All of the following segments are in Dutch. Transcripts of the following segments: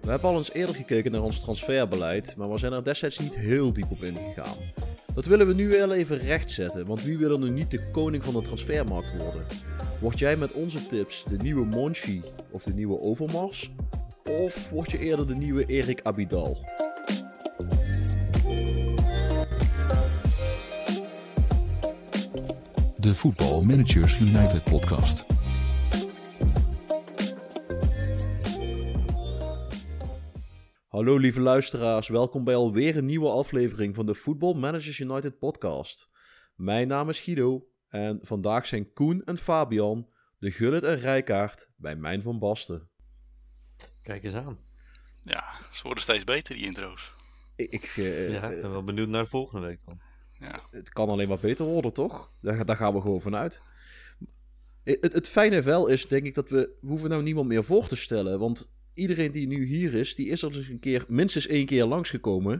We hebben al eens eerder gekeken naar ons transferbeleid, maar we zijn er destijds niet heel diep op ingegaan. Dat willen we nu wel even rechtzetten, want wie wil er nu niet de koning van de transfermarkt worden? Word jij met onze tips de nieuwe Monchi of de nieuwe Overmars? Of word je eerder de nieuwe Erik Abidal? De Football Managers United podcast. Hallo lieve luisteraars, welkom bij alweer een nieuwe aflevering van de Football Managers United podcast. Mijn naam is Guido en vandaag zijn Koen en Fabian, de Gullit en Rijkaard bij Mijn van Basten. Kijk eens aan. Ja, ze worden steeds beter, die intro's. Ik, ik, eh, Ja, ik ben wel benieuwd naar de volgende week dan. Ja, het kan alleen maar beter worden, toch? Daar, daar gaan we gewoon vanuit. Het, het fijne wel is, denk ik, dat we, we hoeven nou niemand meer voor te stellen. Want iedereen die nu hier is, die is er dus een keer, minstens één keer langsgekomen.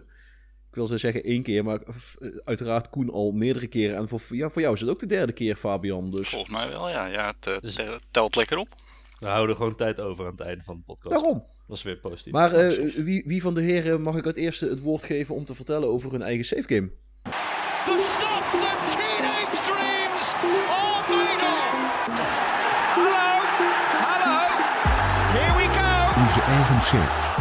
Ik wil ze zeggen één keer, maar eh, uiteraard Koen al meerdere keren. En voor, ja, voor jou is het ook de derde keer, Fabian. Dus volgens mij wel, ja. ja het eh, Dus- te- telt lekker op. We houden gewoon tijd over aan het einde van de podcast. daarom. Dat is weer positief. Maar eh, wie, wie van de heren mag ik het eerste het woord geven om te vertellen over hun eigen savegame? The stuff that teenage dreams are made of. Hello, hello, here we go. Onze eigen saves.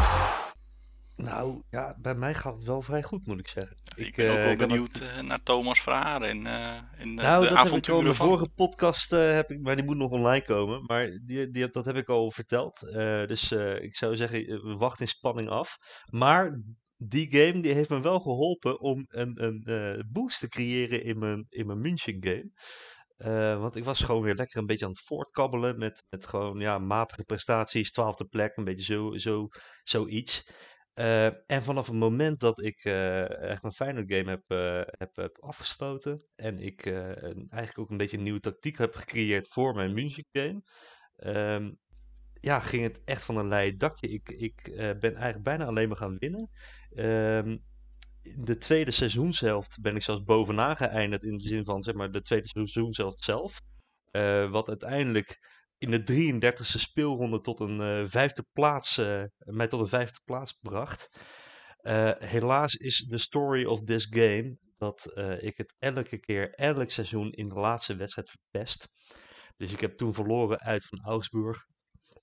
Nou, ja, bij mij gaat het wel vrij goed, moet ik zeggen. Ik, ben ook eh, wel benieuwd het- eh, naar Thomas Verhaar en, eh en Nou, de dat heb ik al in avonturen de van... vorige podcast, eh, heb ik, maar die moet nog online komen. Maar die, die, dat heb ik al verteld. Eh, dus eh, ik zou zeggen, we wachten in spanning af. Maar die game die heeft me wel geholpen om een, een eh, boost te creëren in mijn, in mijn München game. Eh, want ik was gewoon weer lekker een beetje aan het voortkabbelen met, met gewoon ja, matige prestaties, twaalfde plek, een beetje zo, zo, zoiets. Eh, en vanaf het moment dat ik echt een Feyenoord game heb, heb, heb afgesloten en ik eigenlijk ook een beetje een nieuwe tactiek heb gecreëerd voor mijn München game, ehm, ja, ging het echt van een leien dakje. Ik, ik eh, ben eigenlijk bijna alleen maar gaan winnen. In de tweede seizoenshelft ben ik zelfs bovenaan geëindigd in de zin van zeg maar, de tweede seizoenshelft zelf. Eh, wat uiteindelijk in de 33e speelronde tot een eh, vijfde plaats, mij tot een vijfde plaats bracht. Helaas is de story of this game dat ik het elke keer, elk seizoen in de laatste wedstrijd verpest. Dus ik heb toen verloren uit van Augsburg.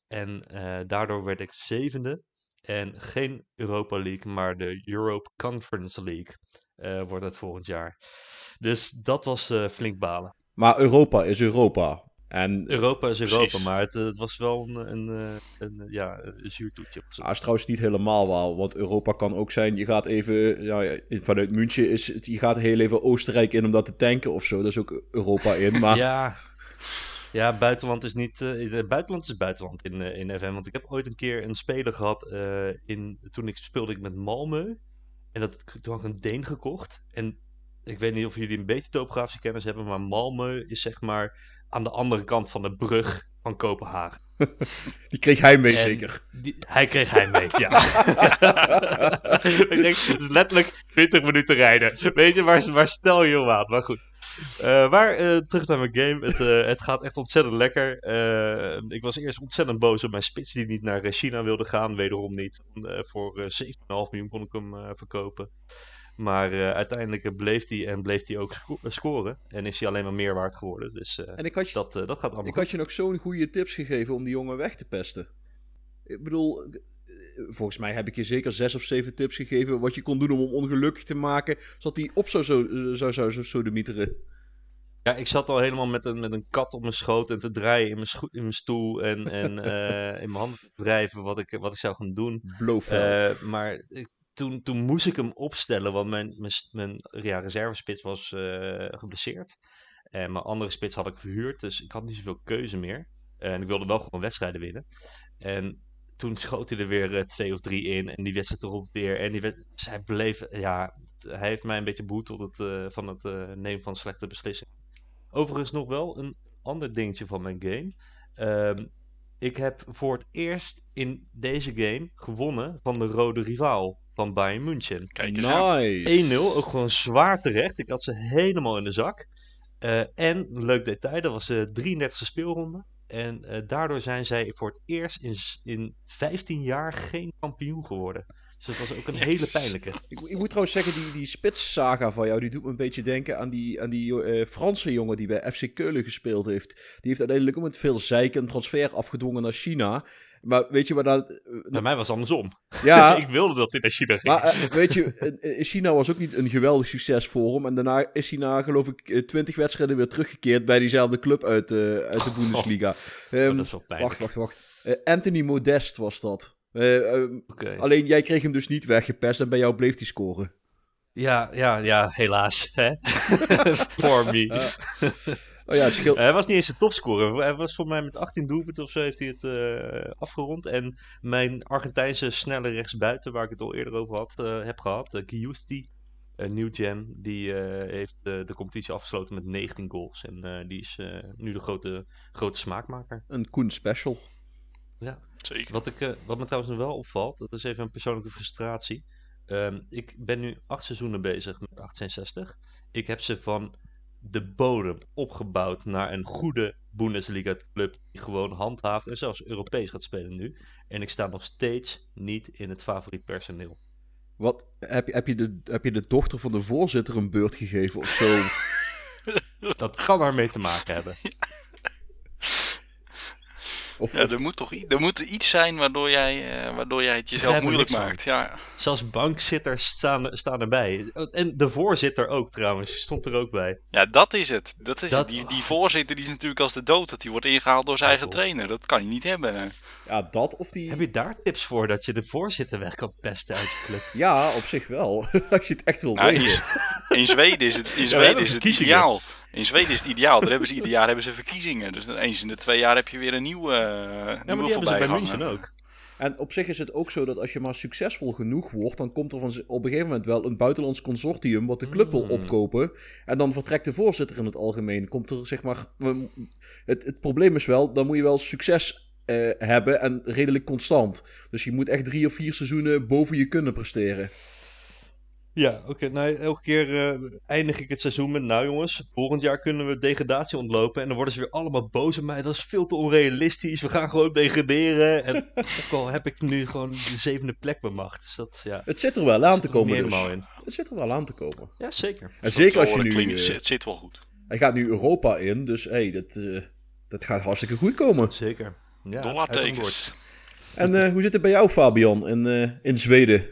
En eh, daardoor werd ik zevende. En geen Europa League, maar de Europe Conference League eh, wordt het volgend jaar. Dus dat was eh, flink balen. Maar Europa is Europa. En Europa is Europa, Precies. maar het, het was wel een, een, eh, een, ja, een zuur toetje. Ah, is trouwens niet helemaal waar, want Europa kan ook zijn, je gaat even, vanuit München is het, je gaat heel even Oostenrijk in om dat te tanken of zo, dat is ook Europa in, maar Ja, ja, buitenland is niet. eh, eh, buitenland is buitenland in, eh, in FM. Want ik heb ooit een keer een speler gehad. eh, in, toen ik speelde ik met Malmö. En dat, toen had ik een Deen gekocht. En ik weet niet of jullie een beetje topografische kennis hebben. Maar Malmö is zeg maar aan de andere kant van de brug van Kopenhagen. die kreeg hij mee En zeker. die- hij kreeg hij mee, ja. ik denk, het is letterlijk 20 minuten rijden. Weet je, waar, waar stel je om aan? Maar goed. Eh, maar eh, terug naar mijn game. Het, eh, het gaat echt ontzettend lekker. Ik was eerst ontzettend boos op mijn spits die niet naar China wilde gaan. Wederom niet. Voor eh 17,5 miljoen kon ik hem verkopen. Maar eh, uiteindelijk eh, bleef hij en bleef hij ook sco- eh, scoren. En is hij alleen maar meer waard geworden. Dus En ik had je, dat, dat gaat allemaal ik goed. had je nog zo'n goede tips gegeven om die jongen weg te pesten. Ik bedoel, volgens mij heb ik je zeker zes of zeven tips gegeven wat je kon doen om hem ongelukkig te maken, zodat hij op zou, zo, zou, zou, zou sodemieteren. Ja, ik zat al helemaal met een, met een kat op mijn schoot en te draaien in mijn, in mijn stoel en, en in mijn handen te wrijven wat ik, wat ik zou gaan doen. Blofeld. Maar ik- toen, toen moest ik hem opstellen, want mijn, mijn, mijn ja, reservespits was eh, geblesseerd. En mijn andere spits had ik verhuurd, dus ik had niet zoveel keuze meer. En ik wilde wel gewoon wedstrijden winnen. En toen schoot hij er weer eh, twee of drie in en die wedstrijd erop weer. En die wed- dus hij bleef, ja, hij heeft mij een beetje behoed het, eh, van het nemen van slechte beslissingen. Overigens nog wel een ander dingetje van mijn game. Ehm, ik heb voor het eerst in deze game gewonnen van de rode rivaal. Van Bayern München. Kijk eens aan. Nice. 1-0, ook gewoon zwaar terecht. Ik had ze helemaal in de zak. Eh, en, leuk detail, dat was de 33e speelronde. En eh, daardoor zijn zij voor het eerst in, in 15 jaar geen kampioen geworden. Dus dat was ook een hele pijnlijke. Ik, ik moet trouwens zeggen, die, die spitssaga van jou, die doet me een beetje denken aan die, aan die eh, Franse jongen die bij FC Keulen gespeeld heeft. Die heeft uiteindelijk ook met veel zeiken een transfer afgedwongen naar China. Maar weet je waar dat... Bij mij was het andersom. ja, ik wilde dat hij naar China ging. maar eh, weet je, eh, in China was ook niet een geweldig succes voor hem. En daarna is hij na, geloof ik, eh, 20 wedstrijden weer teruggekeerd bij diezelfde club uit, eh, uit de Bundesliga. Oh, Ehm, dat is wel pijnlijk. wacht, wacht, wacht. Eh, Anthony Modest was dat. Eh, ehm, alleen jij kreeg hem dus niet weggepest en bij jou bleef hij scoren. Ja, ja, ja, helaas. Hè? For me. Oh ja, hij was niet eens de topscorer. Hij was voor mij met 18 doelpunten of zo heeft hij het eh, afgerond. En mijn Argentijnse snelle rechtsbuiten, waar ik het al eerder over had, eh, heb gehad, uh, Giusti, een New Gen, die heeft de competitie afgesloten met 19 goals. En die is nu de grote, grote smaakmaker. Een Koen special. Ja. Zeker. Wat, ik, eh, wat me trouwens nog wel opvalt, dat is even een persoonlijke frustratie. Ehm, ik ben nu acht seizoenen bezig met 1860. Ik heb ze van de bodem opgebouwd naar een goede Bundesliga-club die gewoon handhaaft en zelfs Europees gaat spelen nu. En ik sta nog steeds niet in het favoriet personeel. Wat, heb, je, heb, je de, heb je de dochter van de voorzitter een beurt gegeven of zo? Dat kan ermee te maken hebben. Of, Ja, of- er moet toch er moet iets zijn waardoor jij, eh, waardoor jij het jezelf moeilijk maakt. Ja, Zelfs bankzitters staan, staan erbij. En de voorzitter ook trouwens, stond er ook bij. ja, dat is het. Dat is Dat- het. Die, die voorzitter die is natuurlijk als de dood. Dat die wordt ingehaald door zijn eigen trainer. Dat kan je niet hebben. ja, dat of die... Heb je daar tips voor dat je de voorzitter weg kan pesten uit je club? Ja, op zich wel. Als je het echt wil Nou, in, weten. in Zweden is het, in we Zweden is het ideaal. In Zweden is het ideaal. Daar hebben ze ieder jaar hebben ze verkiezingen. Dus dan eens in de twee jaar heb je weer een nieuwe, uh, Ja, maar nieuwe die hebben ze bij. München ook. En op zich is het ook zo dat als je maar succesvol genoeg wordt, dan komt er van, op een gegeven moment wel een buitenlands consortium wat de club wil Mm. opkopen. En dan vertrekt de voorzitter in het algemeen. Komt er zeg maar. Het, het probleem is wel, dan moet je wel succes eh, hebben en redelijk constant. Dus je moet echt drie of vier seizoenen boven je kunnen presteren. Ja, oké. nou, elke keer eh, eindig ik het seizoen met, nou jongens, volgend jaar kunnen we degradatie ontlopen. En dan worden ze weer allemaal boos op mij. Dat is veel te onrealistisch. We gaan gewoon degraderen. En ook al heb ik nu gewoon de zevende plek bemacht. Dus dat, ja, Het zit er wel aan zit te komen. Dus. helemaal in. Het zit er wel aan te komen. Ja, zeker. En zeker als je nu. klinkt- eh, het zit wel goed. hij gaat nu Europa in, dus hey, dat, eh, dat gaat hartstikke goed komen. Zeker. Ja, Dollartekens. En eh, hoe zit het bij jou, Fabian, in, eh, in Zweden?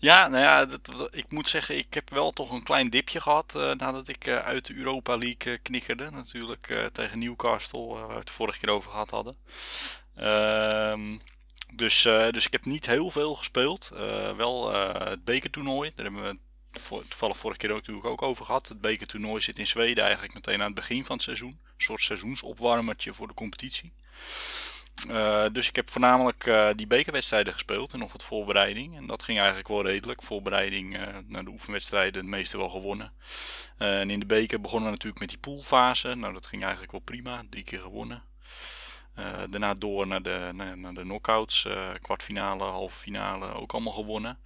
Ja, nou ja, dat, ik moet zeggen, ik heb wel toch een klein dipje gehad eh, nadat ik eh, uit de Europa League eh, knikkerde. Natuurlijk tegen Newcastle, waar we het vorige keer over gehad hadden. Ehm, dus, dus ik heb niet heel veel gespeeld. Wel het bekertoernooi, daar hebben we toevallig vorige keer ook, natuurlijk ook over gehad. Het bekertoernooi zit in Zweden eigenlijk meteen aan het begin van het seizoen. Een soort seizoensopwarmertje voor de competitie. Eh, dus ik heb voornamelijk eh, die bekerwedstrijden gespeeld en nog wat voorbereiding. En dat ging eigenlijk wel redelijk. Voorbereiding eh, naar de oefenwedstrijden, het meeste wel gewonnen. En in de beker begonnen we natuurlijk met die poolfase. Nou, dat ging eigenlijk wel prima. Drie keer gewonnen. Daarna door naar de, naar, naar de knockouts. kwartfinale, halve finale, ook allemaal gewonnen.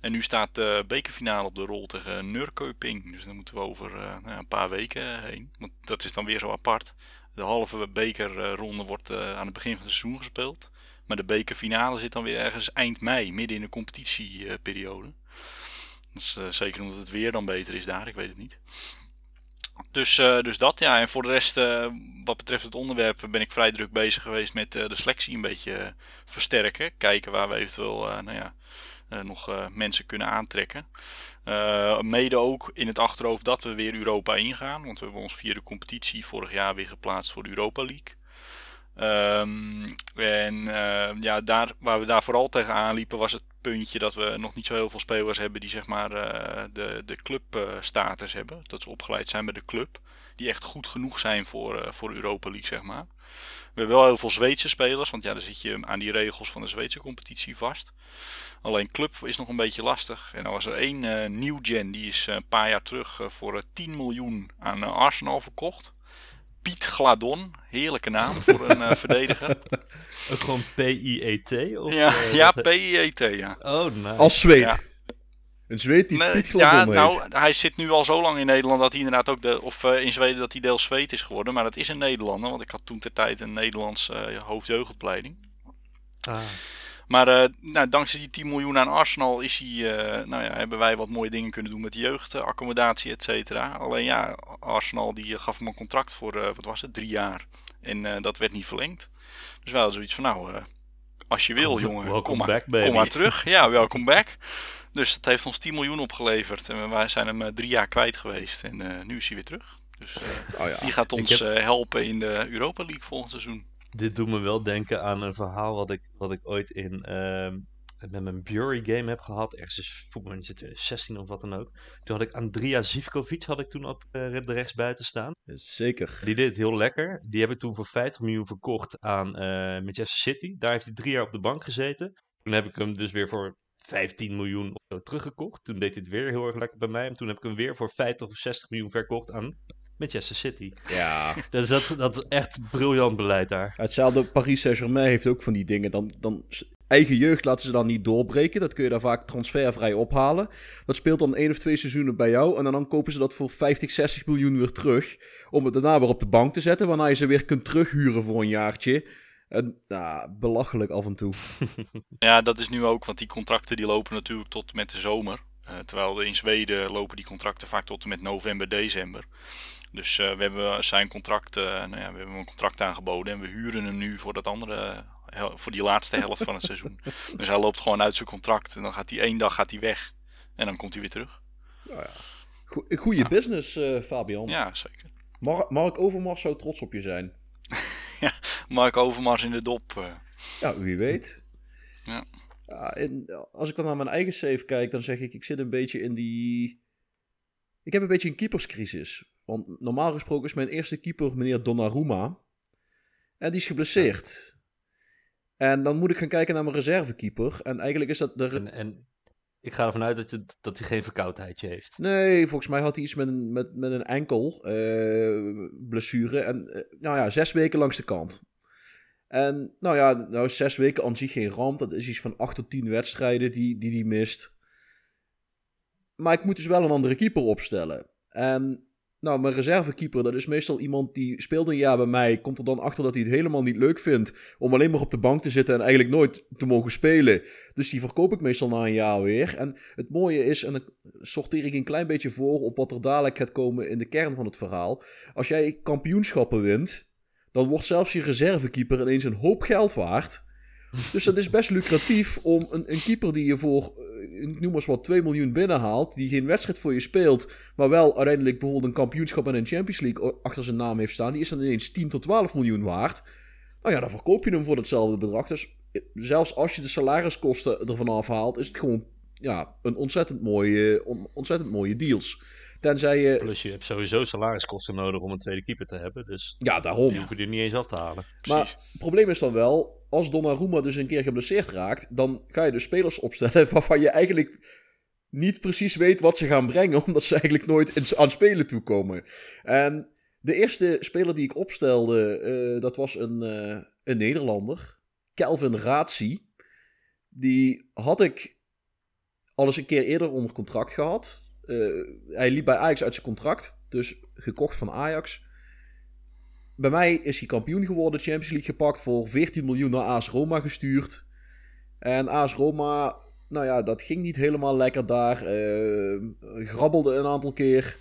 En nu staat de bekerfinale op de rol tegen Nurköping. Dus daar moeten we over nou een paar weken heen. Want dat is dan weer zo apart. De halve bekerronde wordt eh, aan het begin van het seizoen gespeeld. Maar de bekerfinale zit dan weer ergens eind mei, midden in de competitieperiode. Dat is eh, zeker omdat het weer dan beter is daar, ik weet het niet. Dus, eh, dus dat, ja. En voor de rest, wat betreft het onderwerp, ben ik vrij druk bezig geweest met de selectie een beetje versterken. Kijken waar we eventueel nou ja, nog eh, mensen kunnen aantrekken. Uh, mede ook in het achterhoofd dat we weer Europa ingaan. Want we hebben ons via de competitie vorig jaar weer geplaatst voor de Europa League. Um, en uh, ja, daar, waar we daar vooral tegenaan liepen was het puntje dat we nog niet zo heel veel spelers hebben die zeg maar uh, de, de clubstatus hebben. Dat ze opgeleid zijn bij de club. Die echt goed genoeg zijn voor, uh, voor Europa League zeg maar. We hebben wel heel veel Zweedse spelers, want ja, dan zit je aan die regels van de Zweedse competitie vast. Alleen club is nog een beetje lastig. En er was er één uh, nieuw gen, die is een paar jaar terug uh, voor 10 miljoen aan uh, Arsenal verkocht. Piet Gladon, heerlijke naam voor een uh, verdediger. Ook gewoon P-I-E-T? Ja, ja P-I-E-T, ja. Oh, nice. Als Zweed. Ja. Een die Nee, ja, nou, heet. hij zit nu al zo lang in Nederland dat hij inderdaad ook, de, of eh, in Zweden dat hij deels Zweed is geworden. Maar dat is een Nederlander, want ik had toen ter tijd een Nederlands eh hoofdjeugdopleiding. Ah. Maar eh, nou, dankzij die 10 miljoen aan Arsenal is hij, eh, nou ja, hebben wij wat mooie dingen kunnen doen met de jeugdaccommodatie, et cetera. Alleen ja, Arsenal die gaf hem een contract voor, eh, wat was het, drie jaar. En eh, dat werd niet verlengd. Dus wij hadden zoiets van, nou, eh, als je wil, jongen, Welcome kom maar, back, baby. kom maar terug. Ja, welkom back. Dus dat heeft ons 10 miljoen opgeleverd. En wij zijn hem eh, drie jaar kwijt geweest. En eh, nu is hij weer terug. Dus eh, Oh ja. die gaat ons heb- eh, helpen in de Europa League volgend seizoen. Dit doet me wel denken aan een verhaal wat ik, wat ik ooit in, ehm, met mijn Bury game heb gehad. Ergens is voetbalmanager 2016 of wat dan ook. Toen had ik Andrija Zivkovic had ik toen op eh, de rechtsbuiten staan. Zeker. Die deed het heel lekker. Die heb ik toen voor 50 miljoen verkocht aan eh, Manchester City. Daar heeft hij drie jaar op de bank gezeten. Toen heb ik hem dus weer voor 15 miljoen of zo teruggekocht. Toen deed hij het weer heel erg lekker bij mij. En toen heb ik hem weer voor 50 of 60 miljoen verkocht aan Manchester City. Ja. Dus dat, dat is echt briljant beleid daar. Hetzelfde Paris Saint-Germain heeft ook van die dingen. Dan, dan eigen jeugd laten ze dan niet doorbreken. Dat kun je daar vaak transfervrij ophalen. Dat speelt dan één of twee seizoenen bij jou. En dan, dan kopen ze dat voor 50, 60 miljoen weer terug. Om het daarna weer op de bank te zetten. Waarna je ze weer kunt terughuren voor een jaartje. En, nou, belachelijk af en toe. Ja, dat is nu ook, want die contracten die lopen natuurlijk tot met de zomer. Eh, terwijl in Zweden lopen die contracten vaak tot en met november, december. Dus eh, we hebben zijn contract, eh, nou ja, we hebben een contract aangeboden en we huren hem nu voor dat andere, voor die laatste helft van het seizoen. Dus hij loopt gewoon uit zijn contract en dan gaat hij één dag gaat hij weg en dan komt hij weer terug. Go- Goeie business, Fabian. Ja, zeker. Mar- Mark Overmars zou trots op je zijn. Mark Overmars in de dop. eh. Ja, wie weet. Ja. Ja, en als ik dan naar mijn eigen save kijk, dan zeg ik, ik zit een beetje in die... Ik heb een beetje een keeperscrisis. Want normaal gesproken is mijn eerste keeper meneer Donnarumma. En die is geblesseerd. En dan moet ik gaan kijken naar mijn reservekeeper. En eigenlijk is dat de... En, en ik ga ervan uit dat, je, dat hij geen verkoudheidje heeft. Nee, volgens mij had hij iets met een, met, met een enkel eh, blessure. En eh, nou ja, zes weken langs de kant. En nou ja, nou zes weken aan zich geen ramp. Dat is iets van acht tot tien wedstrijden die die, die mist. Maar ik moet dus wel een andere keeper opstellen. En nou, mijn reservekeeper, dat is meestal iemand die speelt een jaar bij mij. Komt er dan achter dat hij het helemaal niet leuk vindt om alleen maar op de bank te zitten en eigenlijk nooit te mogen spelen. Dus die verkoop ik meestal na een jaar weer. En het mooie is, en dan sorteer ik een klein beetje voor op wat er dadelijk gaat komen in de kern van het verhaal. Als jij kampioenschappen wint, dan wordt zelfs je reservekeeper ineens een hoop geld waard. Dus dat is best lucratief om een, een keeper die je voor, eh, noem maar eens wat, 2 miljoen binnenhaalt, die geen wedstrijd voor je speelt, maar wel uiteindelijk bijvoorbeeld een kampioenschap en een Champions League achter zijn naam heeft staan, die is dan ineens 10 tot 12 miljoen waard. Nou ja, dan verkoop je hem voor hetzelfde bedrag. Dus eh, zelfs als je de salariskosten ervan afhaalt, is het gewoon ja, een ontzettend mooie, on- ontzettend mooie deals. Tenzij je... Plus je hebt sowieso salariskosten nodig om een tweede keeper te hebben. Dus Ja, daarom. die hoef je er niet eens af te halen. Maar Precies. het probleem is dan wel, als Donnarumma dus een keer geblesseerd raakt, dan ga je dus spelers opstellen waarvan je eigenlijk niet precies weet wat ze gaan brengen, omdat ze eigenlijk nooit aan spelen toekomen. En de eerste speler die ik opstelde, eh, dat was een, eh, een Nederlander, Kelvin Ratzi. Die had ik al eens een keer eerder onder contract gehad. Eh, hij liep bij Ajax uit zijn contract, dus gekocht van Ajax. Bij mij is hij kampioen geworden, Champions League gepakt, voor 14 miljoen naar AS Roma gestuurd. En AS Roma, nou ja, dat ging niet helemaal lekker daar. eh, grabbelde een aantal keer.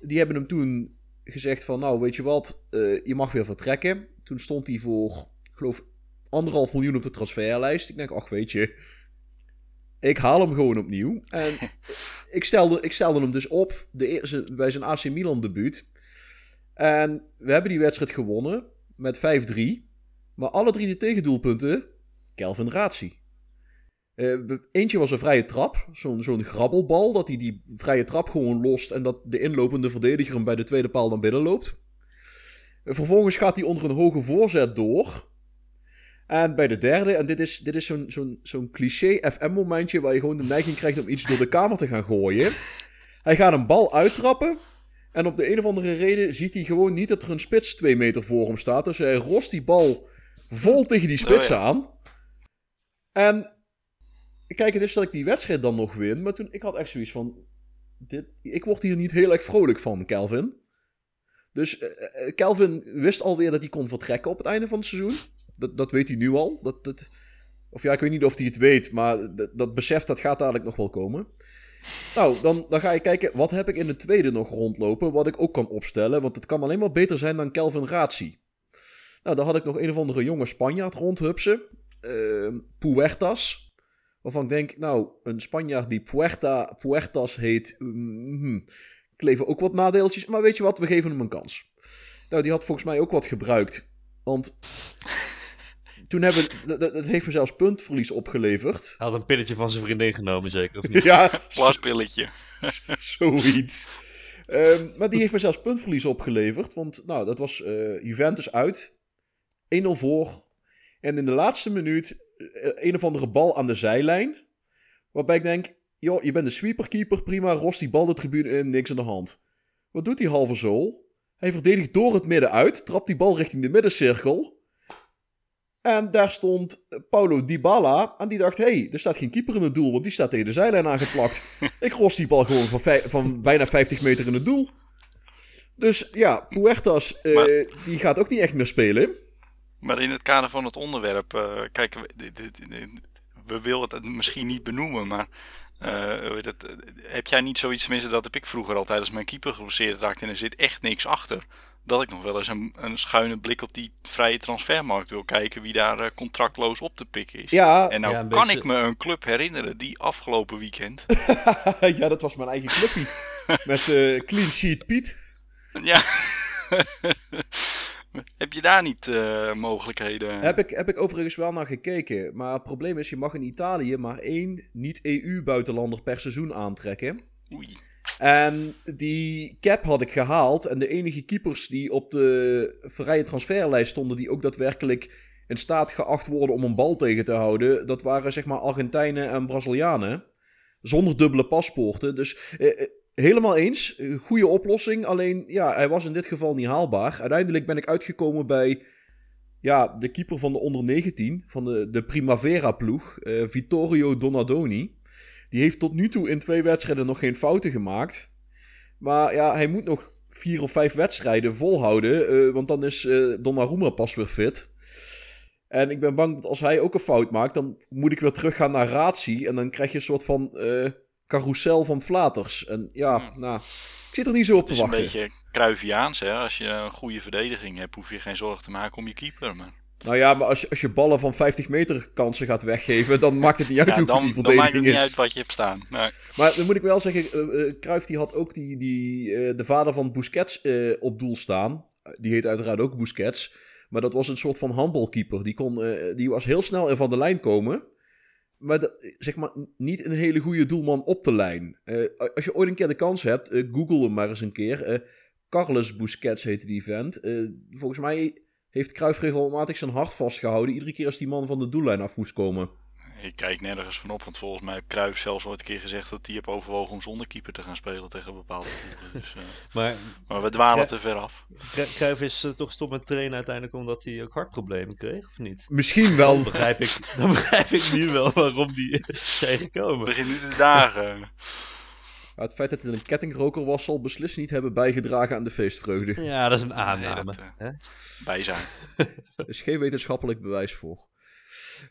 Die hebben hem toen gezegd van, nou weet je wat, eh, je mag weer vertrekken. Toen stond hij voor, ik geloof, anderhalf miljoen op de transferlijst. Ik denk, ach weet je, ik haal hem gewoon opnieuw. En ik, stelde, ik stelde hem dus op de eerste, bij zijn AC Milan debuut. En we hebben die wedstrijd gewonnen met 5-3. Maar alle drie de tegendoelpunten, Kelvin Ratzi. Eh, eentje was een vrije trap, zo'n grabbelbal, dat hij die vrije trap gewoon lost en dat de inlopende verdediger hem bij de tweede paal naar binnen loopt. Vervolgens gaat hij onder een hoge voorzet door. En bij de derde, en dit is, dit is zo'n zo'n zo'n cliché FM-momentje waar je gewoon de neiging krijgt om iets door de kamer te gaan gooien. Hij gaat een bal uittrappen. En op de een of andere reden ziet hij gewoon niet dat er een spits twee meter voor hem staat. Dus hij rost die bal vol tegen die spits Oh ja. aan. En kijk, het is dat ik die wedstrijd dan nog win. Maar toen, ik had echt zoiets van... Dit, ik word hier niet heel erg vrolijk van, Kelvin. Dus eh, eh, Kelvin wist alweer dat hij kon vertrekken op het einde van het seizoen. Dat, dat weet hij nu al. Dat, dat, of ja, ik weet niet of hij het weet, maar dat, dat besef dat gaat dadelijk nog wel komen. Nou, dan, dan ga je kijken, wat heb ik in de tweede nog rondlopen, wat ik ook kan opstellen. Want het kan alleen maar beter zijn dan Kelvin Razi. Nou, dan had ik nog een of andere jonge Spanjaard rondhupsen. Uh, Puertas. Waarvan ik denk, nou, een Spanjaard die Puerta, Puertas heet. mm, kleven ook wat nadeeltjes. Maar weet je wat, we geven hem een kans. Nou, die had volgens mij ook wat gebruikt. Want toen hebben, dat, dat heeft me zelfs puntverlies opgeleverd. Hij had een pilletje van zijn vriendin genomen, zeker, of niet? Ja, Plaspilletje. zoiets. Ehm, maar die heeft me zelfs puntverlies opgeleverd. Want nou, dat was eh, Juventus uit. 1-0 voor. En in de laatste minuut eh, een of andere bal aan de zijlijn. Waarbij ik denk, joh, je bent de sweeperkeeper, prima. Rost die bal de tribune in, niks aan de hand. Wat doet die halve zool? Hij verdedigt door het midden uit, trapt die bal richting de middencirkel. En daar stond Paulo Dybala. En die dacht, hé, hey, er staat geen keeper in het doel, want die staat tegen de zijlijn aangeplakt. ik ros die bal gewoon van, van bijna 50 meter in het doel. Dus ja, Puertas, eh, Maar- die gaat ook niet echt meer spelen. Maar in het kader van het onderwerp, eh, kijk, we, willen het misschien niet benoemen, maar het, eh, heb jij niet zoiets, tenminste dat heb ik vroeger altijd als mijn keeper geblesseerd raakt en er zit echt niks achter. Dat ik nog wel eens een, een schuine blik op die vrije transfermarkt wil kijken wie daar eh, contractloos op te pikken is. Ja, En nou Ja, kan beetje- ik me een club herinneren die afgelopen weekend. ja, dat was mijn eigen clubje. Met eh, Clean Sheet Piet. ja. heb je daar niet eh, mogelijkheden? Heb ik, heb ik overigens wel naar gekeken. Maar het probleem is, je mag in Italië maar één niet-EU-buitenlander per seizoen aantrekken. Oei. En die cap had ik gehaald. En de enige keepers die op de vrije transferlijst stonden, die ook daadwerkelijk in staat geacht worden om een bal tegen te houden, dat waren zeg maar Argentijnen en Brazilianen. Zonder dubbele paspoorten. Dus eh, eh, helemaal eens. Eh, Goede oplossing. Alleen, ja, hij was in dit geval niet haalbaar. Uiteindelijk ben ik uitgekomen bij ja, de keeper van de onder 19, van de, de Primavera-ploeg, eh, Vittorio Donadoni. Die heeft tot nu toe in twee wedstrijden nog geen fouten gemaakt. Maar ja, hij moet nog vier of vijf wedstrijden volhouden. eh, want dan is eh Donnarumma pas weer fit. En ik ben bang dat als hij ook een fout maakt, dan moet ik weer teruggaan naar Ratie. En dan krijg je een soort van eh carousel van flaters. En ja, Hmm. nou, ik zit er niet zo op Het te is een wachten. beetje Cruyffiaans, hè. Als je een goede verdediging hebt, hoef je geen zorgen te maken om je keeper. Maar Nou ja, maar als je, als je ballen van 50 meter kansen gaat weggeven, dan maakt het niet uit ja, hoe dan, die dan maakt het verdediging niet is. uit wat je hebt staan. Nee. Maar dan moet ik wel zeggen, Cruijff die had ook die, die, eh, de vader van Busquets op doel staan. Die heet uiteraard ook Busquets. Maar dat was een soort van handbalkeeper. Die, kon, die was heel snel van de lijn komen. Maar dat- zeg maar niet een hele goede doelman op de lijn. Als je ooit een keer de kans hebt, google hem maar eens een keer. Carlos Busquets heette die vent. Volgens mij heeft Cruijff regelmatig zijn hart vastgehouden. Iedere keer als die man van de doellijn af moest komen. Ik kijk nergens van op, want volgens mij heeft Cruijff zelfs ooit een keer gezegd dat hij heeft overwogen om zonder keeper te gaan spelen tegen bepaalde ploegen. Dus, eh, Maar maar we dwalen te ver af. Cru- Cruijff is eh, toch gestopt met trainen uiteindelijk omdat hij ook hartproblemen kreeg, of niet? Misschien wel. Dan begrijp ik, dan begrijp ik nu wel waarom die zijn Het gekomen. begint nu te dagen. Maar het feit dat het een kettingroker was, zal beslist niet hebben bijgedragen aan de feestvreugde. Ja, dat is een Nee, aanname. dat, hè? Bij zijn. Er is geen wetenschappelijk bewijs voor.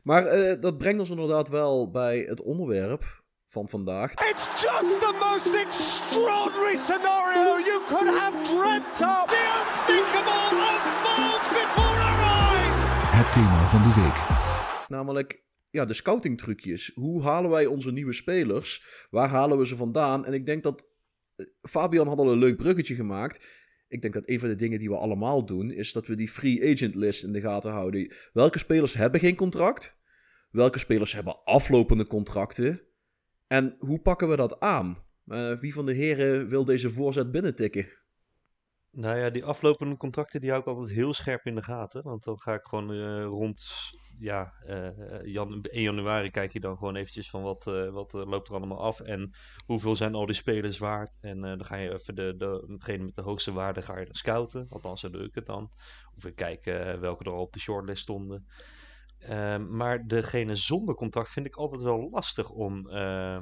Maar eh, dat brengt ons inderdaad wel bij het onderwerp van vandaag. It's just the most extraordinary scenario you could have dreamt of. The unthinkable unfolds before our eyes. Het thema van de week. Namelijk ja, de scouting trucjes. Hoe halen wij onze nieuwe spelers? Waar halen we ze vandaan? En ik denk dat eh, Fabian had al een leuk bruggetje gemaakt. Ik denk dat een van de dingen die we allemaal doen, is dat we die free agent list in de gaten houden. Welke spelers hebben geen contract? Welke spelers hebben aflopende contracten? En hoe pakken we dat aan? Eh, wie van de heren wil deze voorzet binnentikken? Nou ja, die aflopende contracten die hou ik altijd heel scherp in de gaten. Want dan ga ik gewoon eh, rond ja, eh, jan 1 januari kijk je dan gewoon eventjes van wat, eh, wat eh, loopt er allemaal af. En hoeveel zijn al die spelers waard. En eh, dan ga je even de, de, degene met de hoogste waarde ga je scouten. Althans, zo doe ik het dan. Of ik kijk eh, welke er al op de shortlist stonden. Ehm, maar degene zonder contract vind ik altijd wel lastig om, eh,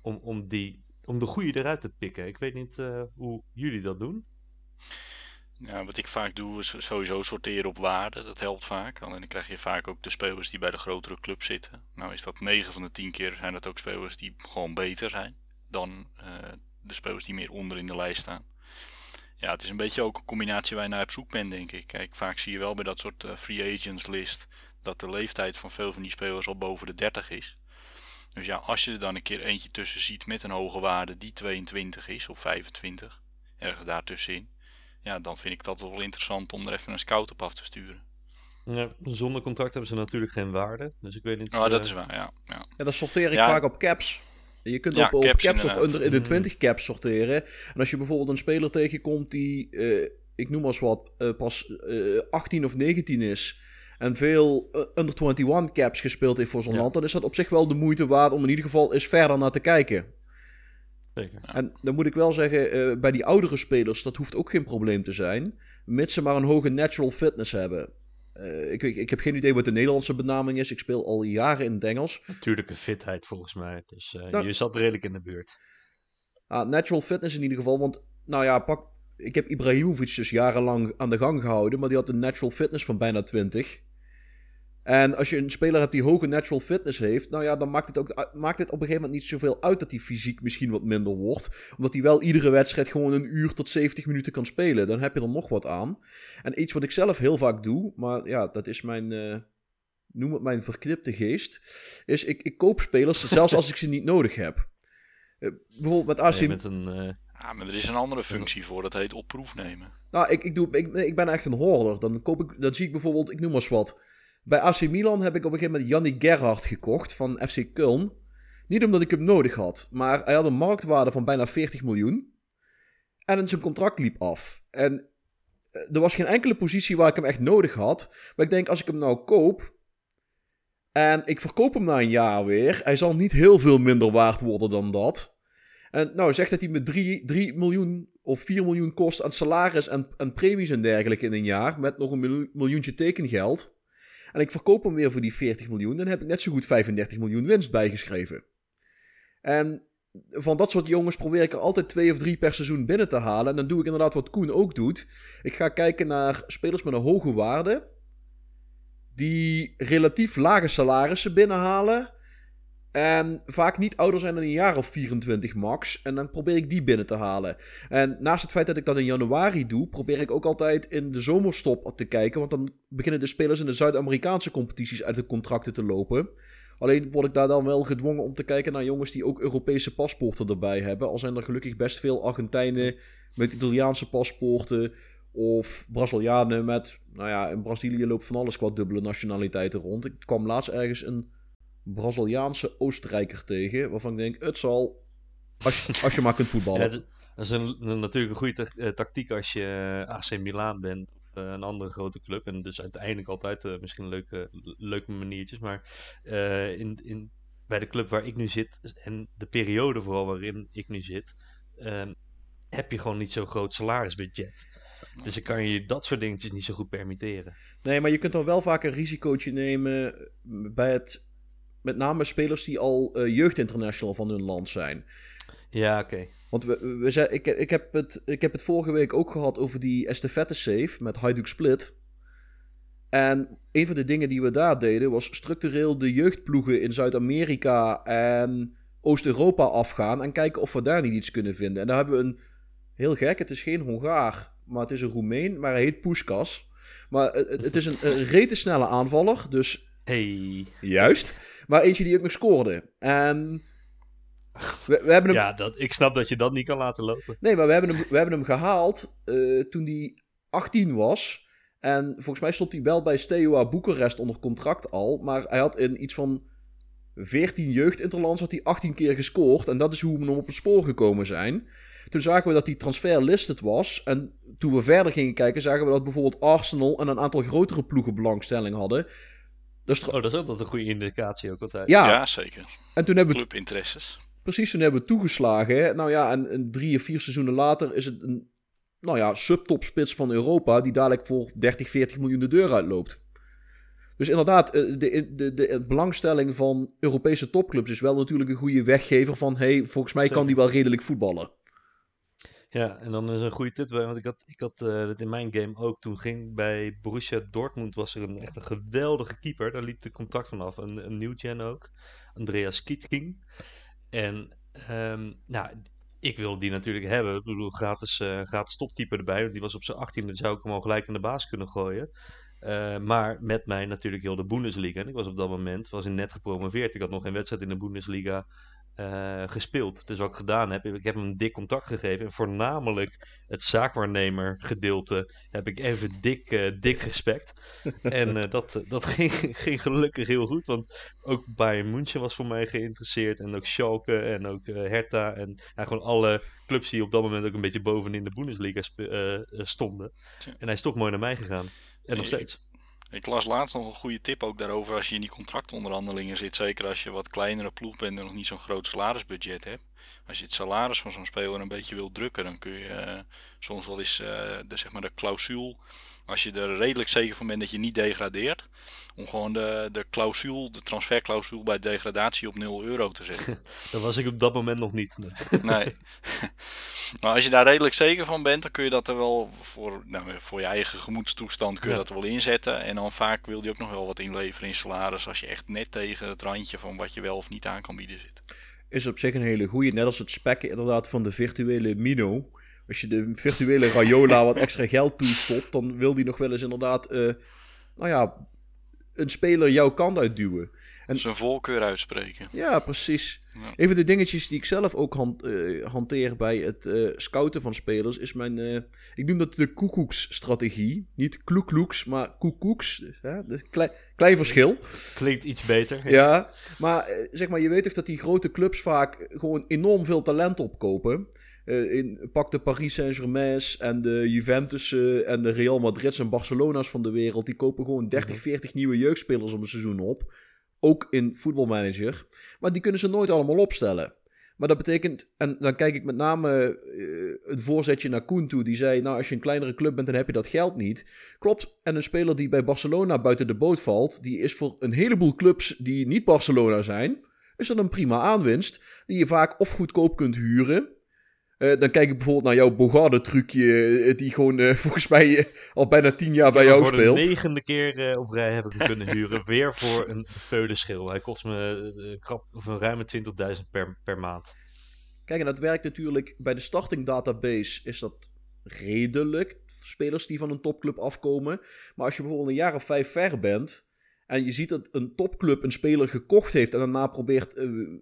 om, om, die, om de goede eruit te pikken. Ik weet niet eh, hoe jullie dat doen. Ja, wat ik vaak doe is sowieso sorteren op waarde. Dat helpt vaak. Alleen dan krijg je vaak ook de spelers die bij de grotere club zitten. Nou is dat 9 van de 10 keer zijn dat ook spelers die gewoon beter zijn dan eh, de spelers die meer onder in de lijst staan. Ja, het is een beetje ook een combinatie waar je naar op zoek bent, denk ik. Kijk, vaak zie je wel bij dat soort uh, free agents list dat de leeftijd van veel van die spelers al boven de 30 is. Dus ja, als je er dan een keer eentje tussen ziet met een hoge waarde die 22 is of 25, ergens daartussenin, ja, dan vind ik dat wel interessant om er even een scout op af te sturen. Ja, zonder contract hebben ze natuurlijk geen waarde, dus ik weet niet... Oh, dat uh... is waar, ja. ja. En dan sorteer ik Ja. vaak op caps. Je kunt Ja, op, op caps caps, of onder in de Mm. 20 caps sorteren. En als je bijvoorbeeld een speler tegenkomt die, eh, ik noem maar eens wat, eh, pas eh, 18 of 19 is. En veel eh, under 21 caps gespeeld heeft voor zo'n Ja. land. Dan is dat op zich wel de moeite waard om in ieder geval eens verder naar te kijken. Zeker. En dan moet ik wel zeggen, eh, bij die oudere spelers, dat hoeft ook geen probleem te zijn. Mits ze maar een hoge natural fitness hebben. Eh, ik, ik, ik heb geen idee wat de Nederlandse benaming is. Ik speel al jaren in het Engels. Natuurlijke fitheid volgens mij, dus eh, Nou- je zat redelijk in de buurt. Ah, natural fitness in ieder geval. Want, nou ja, pak, ik heb Ibrahimovic dus jarenlang aan de gang gehouden. Maar die had een natural fitness van bijna 20. En als je een speler hebt die hoge natural fitness heeft. Nou ja, dan maakt het, ook, maakt het op een gegeven moment niet zoveel uit dat hij fysiek misschien wat minder wordt. Omdat hij wel iedere wedstrijd gewoon een uur tot 70 minuten kan spelen. Dan heb je er nog wat aan. En iets wat ik zelf heel vaak doe. Maar ja, dat is mijn. eh, noem het mijn verknipte geest. Is ik, ik koop spelers zelfs als ik ze niet nodig heb. Eh, bijvoorbeeld met AC Nee, met een, eh, Ja, maar er is een andere functie voor, dat heet op proef nemen. Nou, ik, ik, doe, ik, ik ben echt een hoorder. Dan, koop ik, dan zie ik bijvoorbeeld, ik noem maar eens wat. Bij AC Milan heb ik op een gegeven moment Yannick Gerhardt gekocht van FC Köln. Niet omdat ik hem nodig had, maar hij had een marktwaarde van bijna 40 miljoen. En zijn contract liep af. En eh, er was geen enkele positie waar ik hem echt nodig had. Maar ik denk, als ik hem nou koop. En ik verkoop hem na een jaar weer. Hij zal niet heel veel minder waard worden dan dat. En nou, zegt dat hij me 3, 3 miljoen of 4 miljoen kost aan salaris en, en premies en dergelijke in een jaar. Met nog een miljoen- miljoentje tekengeld. En ik verkoop hem weer voor die 40 miljoen. Dan heb ik net zo goed 35 miljoen winst bijgeschreven. En van dat soort jongens probeer ik er altijd twee of drie per seizoen binnen te halen. En dan doe ik inderdaad wat Koen ook doet. Ik ga kijken naar spelers met een hoge waarde. Die relatief lage salarissen binnenhalen. En vaak niet ouder zijn dan een jaar of 24 max. En dan probeer ik die binnen te halen. En naast het feit dat ik dat in januari doe, probeer ik ook altijd in de zomerstop te kijken. Want dan beginnen de spelers in de Zuid-Amerikaanse competities uit de contracten te lopen. Alleen word ik daar dan wel gedwongen om te kijken naar jongens die ook Europese paspoorten erbij hebben. Al zijn er gelukkig best veel Argentijnen met Italiaanse paspoorten. Of Brazilianen met, nou ja, in Brazilië loopt van alles qua dubbele nationaliteiten rond. Ik kwam laatst ergens een Braziliaanse Oostenrijker tegen, waarvan ik denk, het zal, als je, als je maar kunt ja, voetballen. het dat is een, een- natuurlijk een goede eh, tactiek als je eh, AC Milan bent. of, eh, een andere grote club. En dus uiteindelijk altijd misschien leuke, leuke maniertjes. Maar in, in, bij de club waar ik nu zit. En de periode vooral waarin ik nu zit. ehm, heb je gewoon niet zo'n groot salarisbudget. Dus dan kan je dat soort dingetjes niet zo goed permitteren. Nee, maar je kunt dan wel vaak een risicootje nemen bij het, met name spelers die al eh, jeugdinternational van hun land zijn. Ja, oké. Want we, we zei, ik, ik, heb het, ik heb het vorige week ook gehad over die estafette save met Hajduk Split. En een van de dingen die we daar deden was structureel de jeugdploegen in Zuid-Amerika en Oost-Europa afgaan en kijken of we daar niet iets kunnen vinden. En daar hebben we een heel gek, het is geen Hongaar, maar het is een Roemeen, maar hij heet Puskas. Maar het, is een, een rete snelle aanvaller, dus Hey. juist. Maar eentje die ook nog scoorde. En we, we hebben hem Ja, dat, ik snap dat je dat niet kan laten lopen. Nee, maar we hebben hem, we hebben hem gehaald eh, toen hij 18 was. En volgens mij stond hij wel bij Steaua Boekarest onder contract al. Maar hij had in iets van 14 jeugdinterlands had hij 18 keer gescoord. En dat is hoe we hem op het spoor gekomen zijn. Toen zagen we dat die transfer listed was. En toen we verder gingen kijken, zagen we dat bijvoorbeeld Arsenal en een aantal grotere ploegen belangstelling hadden. Dus tr- Oh, dat is ook altijd een goede indicatie ook altijd. ja, Ja, zeker. en toen hebben we Clubinteresses. Precies, toen hebben we toegeslagen. hè. Nou ja, en, en drie of vier seizoenen later is het een nou ja, subtopspits van Europa... die dadelijk voor 30, 40 miljoen de deur uitloopt. Dus inderdaad, eh, de, de, de, belangstelling van Europese topclubs is wel natuurlijk een goede weggever van... hey, volgens mij kan die wel redelijk voetballen. Ja, en dan is een goede tip bij, want ik had, ik had uh, in mijn game ook. Toen ging bij Borussia Dortmund was er een echt een geweldige keeper. Daar liep de contract vanaf. Een, een nieuw gen ook. Andreas Kietking. En um, nou, ik wilde die natuurlijk hebben. Ik bedoel, gratis, uh, gratis topkeeper erbij. Die was op zijn 18e, zou ik hem al gelijk in de baas kunnen gooien. Uh, maar met mij natuurlijk heel de Bundesliga. En ik was op dat moment was net gepromoveerd. Ik had nog geen wedstrijd in de Bundesliga uh, gespeeld. Dus wat ik gedaan heb, ik heb hem een dik contact gegeven. En voornamelijk het zaakwaarnemer gedeelte heb ik even dik, uh, dik respect. en uh, dat, dat ging, ging gelukkig heel goed. Want ook Bayern München was voor mij geïnteresseerd. En ook Schalke en ook Hertha. En ja, gewoon alle clubs die op dat moment ook een beetje bovenin de Bundesliga stonden. En hij is toch mooi naar mij gegaan. En nog steeds. Ik las laatst nog een goede tip ook daarover als je in die contractonderhandelingen zit. Zeker als je wat kleinere ploeg bent en nog niet zo'n groot salarisbudget hebt. Als je het salaris van zo'n speler een beetje wilt drukken, dan kun je uh, soms wel eens uh, de, zeg maar de clausule. Als je er redelijk zeker van bent dat je niet degradeert. Om gewoon de, de clausule, de transferclausule bij degradatie op 0 euro te zetten. dat was ik op dat moment nog niet. Nee. nee. Maar als je daar redelijk zeker van bent, dan kun je dat er wel voor, nou, voor je eigen gemoedstoestand kun je dat er wel inzetten. En dan vaak wil je ook nog wel wat inleveren in salaris als je echt net tegen het randje van wat je wel of niet aan kan bieden zit. Is op zich een hele goede, net als het spekken inderdaad van de virtuele Mino. Als je de virtuele Rayola wat extra geld toestopt, dan wil die nog wel eens inderdaad, uh, nou ja, een speler jouw kant uitduwen. En, Zijn voorkeur uitspreken. Ja, precies. Ja. Van de dingetjes die ik zelf ook hand, uh, hanteer bij het uh, scouten van spelers is mijn. Uh, ik noem dat de koekoeks-strategie. Niet kloekloeks, maar koekoeks. Ja, klei, klein verschil. Klinkt iets beter. Ja, maar zeg maar, je weet toch dat die grote clubs vaak gewoon enorm veel talent opkopen. In, pak de Paris Saint-Germain's en de Juventus en de Real Madrid's en Barcelona's van de wereld. Die kopen gewoon 30, 40 nieuwe jeugdspelers om een seizoen op. Ook in voetbalmanager. Maar die kunnen ze nooit allemaal opstellen. Maar dat betekent, en dan kijk ik met name uh, een voorzetje naar Koen toe. Die zei, nou als je een kleinere club bent, dan heb je dat geld niet. Klopt, en een speler die bij Barcelona buiten de boot valt... die is voor een heleboel clubs die niet Barcelona zijn... is dat een prima aanwinst. Die je vaak of goedkoop kunt huren... Uh, dan kijk ik bijvoorbeeld naar jouw Bogarde-trucje, die gewoon uh, volgens mij al bijna tien jaar bij jou speelt. Voor de negende keer op rij heb ik hem kunnen huren, weer voor een peulenschil. Hij kost me krap, of een ruime 20.000 per, per maand. Kijk, en dat werkt natuurlijk bij de starting database is dat redelijk. Spelers die van een topclub afkomen. Maar als je bijvoorbeeld een jaar of vijf ver bent. En je ziet dat een topclub een speler gekocht heeft en daarna probeert uh,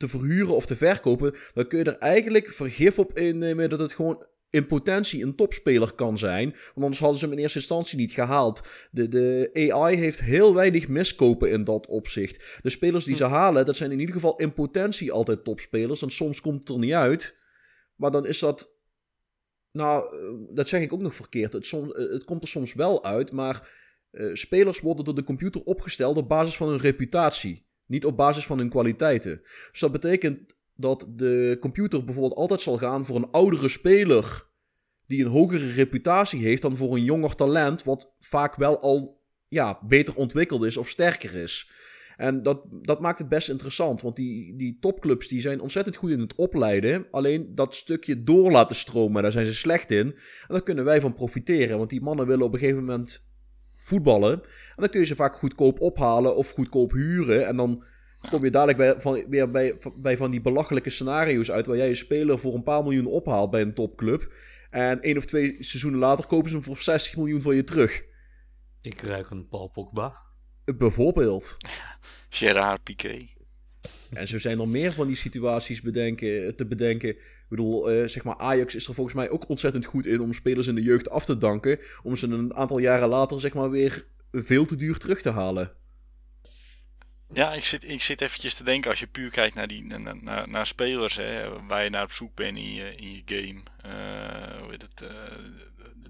te verhuren of te verkopen, dan kun je er eigenlijk vergif op innemen dat het gewoon in potentie een topspeler kan zijn. Want anders hadden ze hem in eerste instantie niet gehaald. De, de AI heeft heel weinig miskopen in dat opzicht. De spelers die ze halen, dat zijn in ieder geval in potentie altijd topspelers. En soms komt het er niet uit. Maar dan is dat. Nou, dat zeg ik ook nog verkeerd. Het, som, het komt er soms wel uit, maar uh, spelers worden door de computer opgesteld op basis van hun reputatie. Niet op basis van hun kwaliteiten. Dus dat betekent dat de computer bijvoorbeeld altijd zal gaan voor een oudere speler die een hogere reputatie heeft dan voor een jonger talent, wat vaak wel al ja, beter ontwikkeld is of sterker is. En dat, dat maakt het best interessant, want die, die topclubs die zijn ontzettend goed in het opleiden. Alleen dat stukje door laten stromen, daar zijn ze slecht in. En daar kunnen wij van profiteren, want die mannen willen op een gegeven moment voetballen. En dan kun je ze vaak goedkoop ophalen of goedkoop huren. En dan kom je dadelijk bij, van, weer bij, bij van die belachelijke scenario's uit... waar jij een speler voor een paar miljoen ophaalt bij een topclub. En één of twee seizoenen later kopen ze hem voor 60 miljoen voor je terug. Ik ruik een Paul Pogba. Bijvoorbeeld. Gerard Piqué. En zo zijn er meer van die situaties bedenken, te bedenken. Ik bedoel, uh, zeg maar, Ajax is er volgens mij ook ontzettend goed in om spelers in de jeugd af te danken. Om ze een aantal jaren later, zeg maar, weer veel te duur terug te halen. Ja, ik zit, ik zit eventjes te denken als je puur kijkt naar, die, naar, naar, naar spelers hè, waar je naar op zoek bent in je, in je game. Uh, hoe heet het, uh,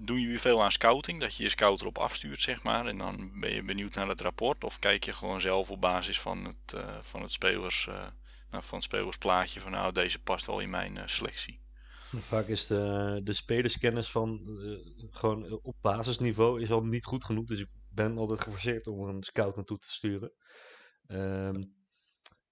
doen jullie veel aan scouting? Dat je je scout erop afstuurt, zeg maar. En dan ben je benieuwd naar het rapport. Of kijk je gewoon zelf op basis van het, uh, van het, spelers, nou, van het spelersplaatje van nou, deze past wel in mijn selectie. Vaak is de, de spelerskennis van gewoon op basisniveau is al niet goed genoeg. Dus ik ben altijd geforceerd om een scout naartoe te sturen. Ehm,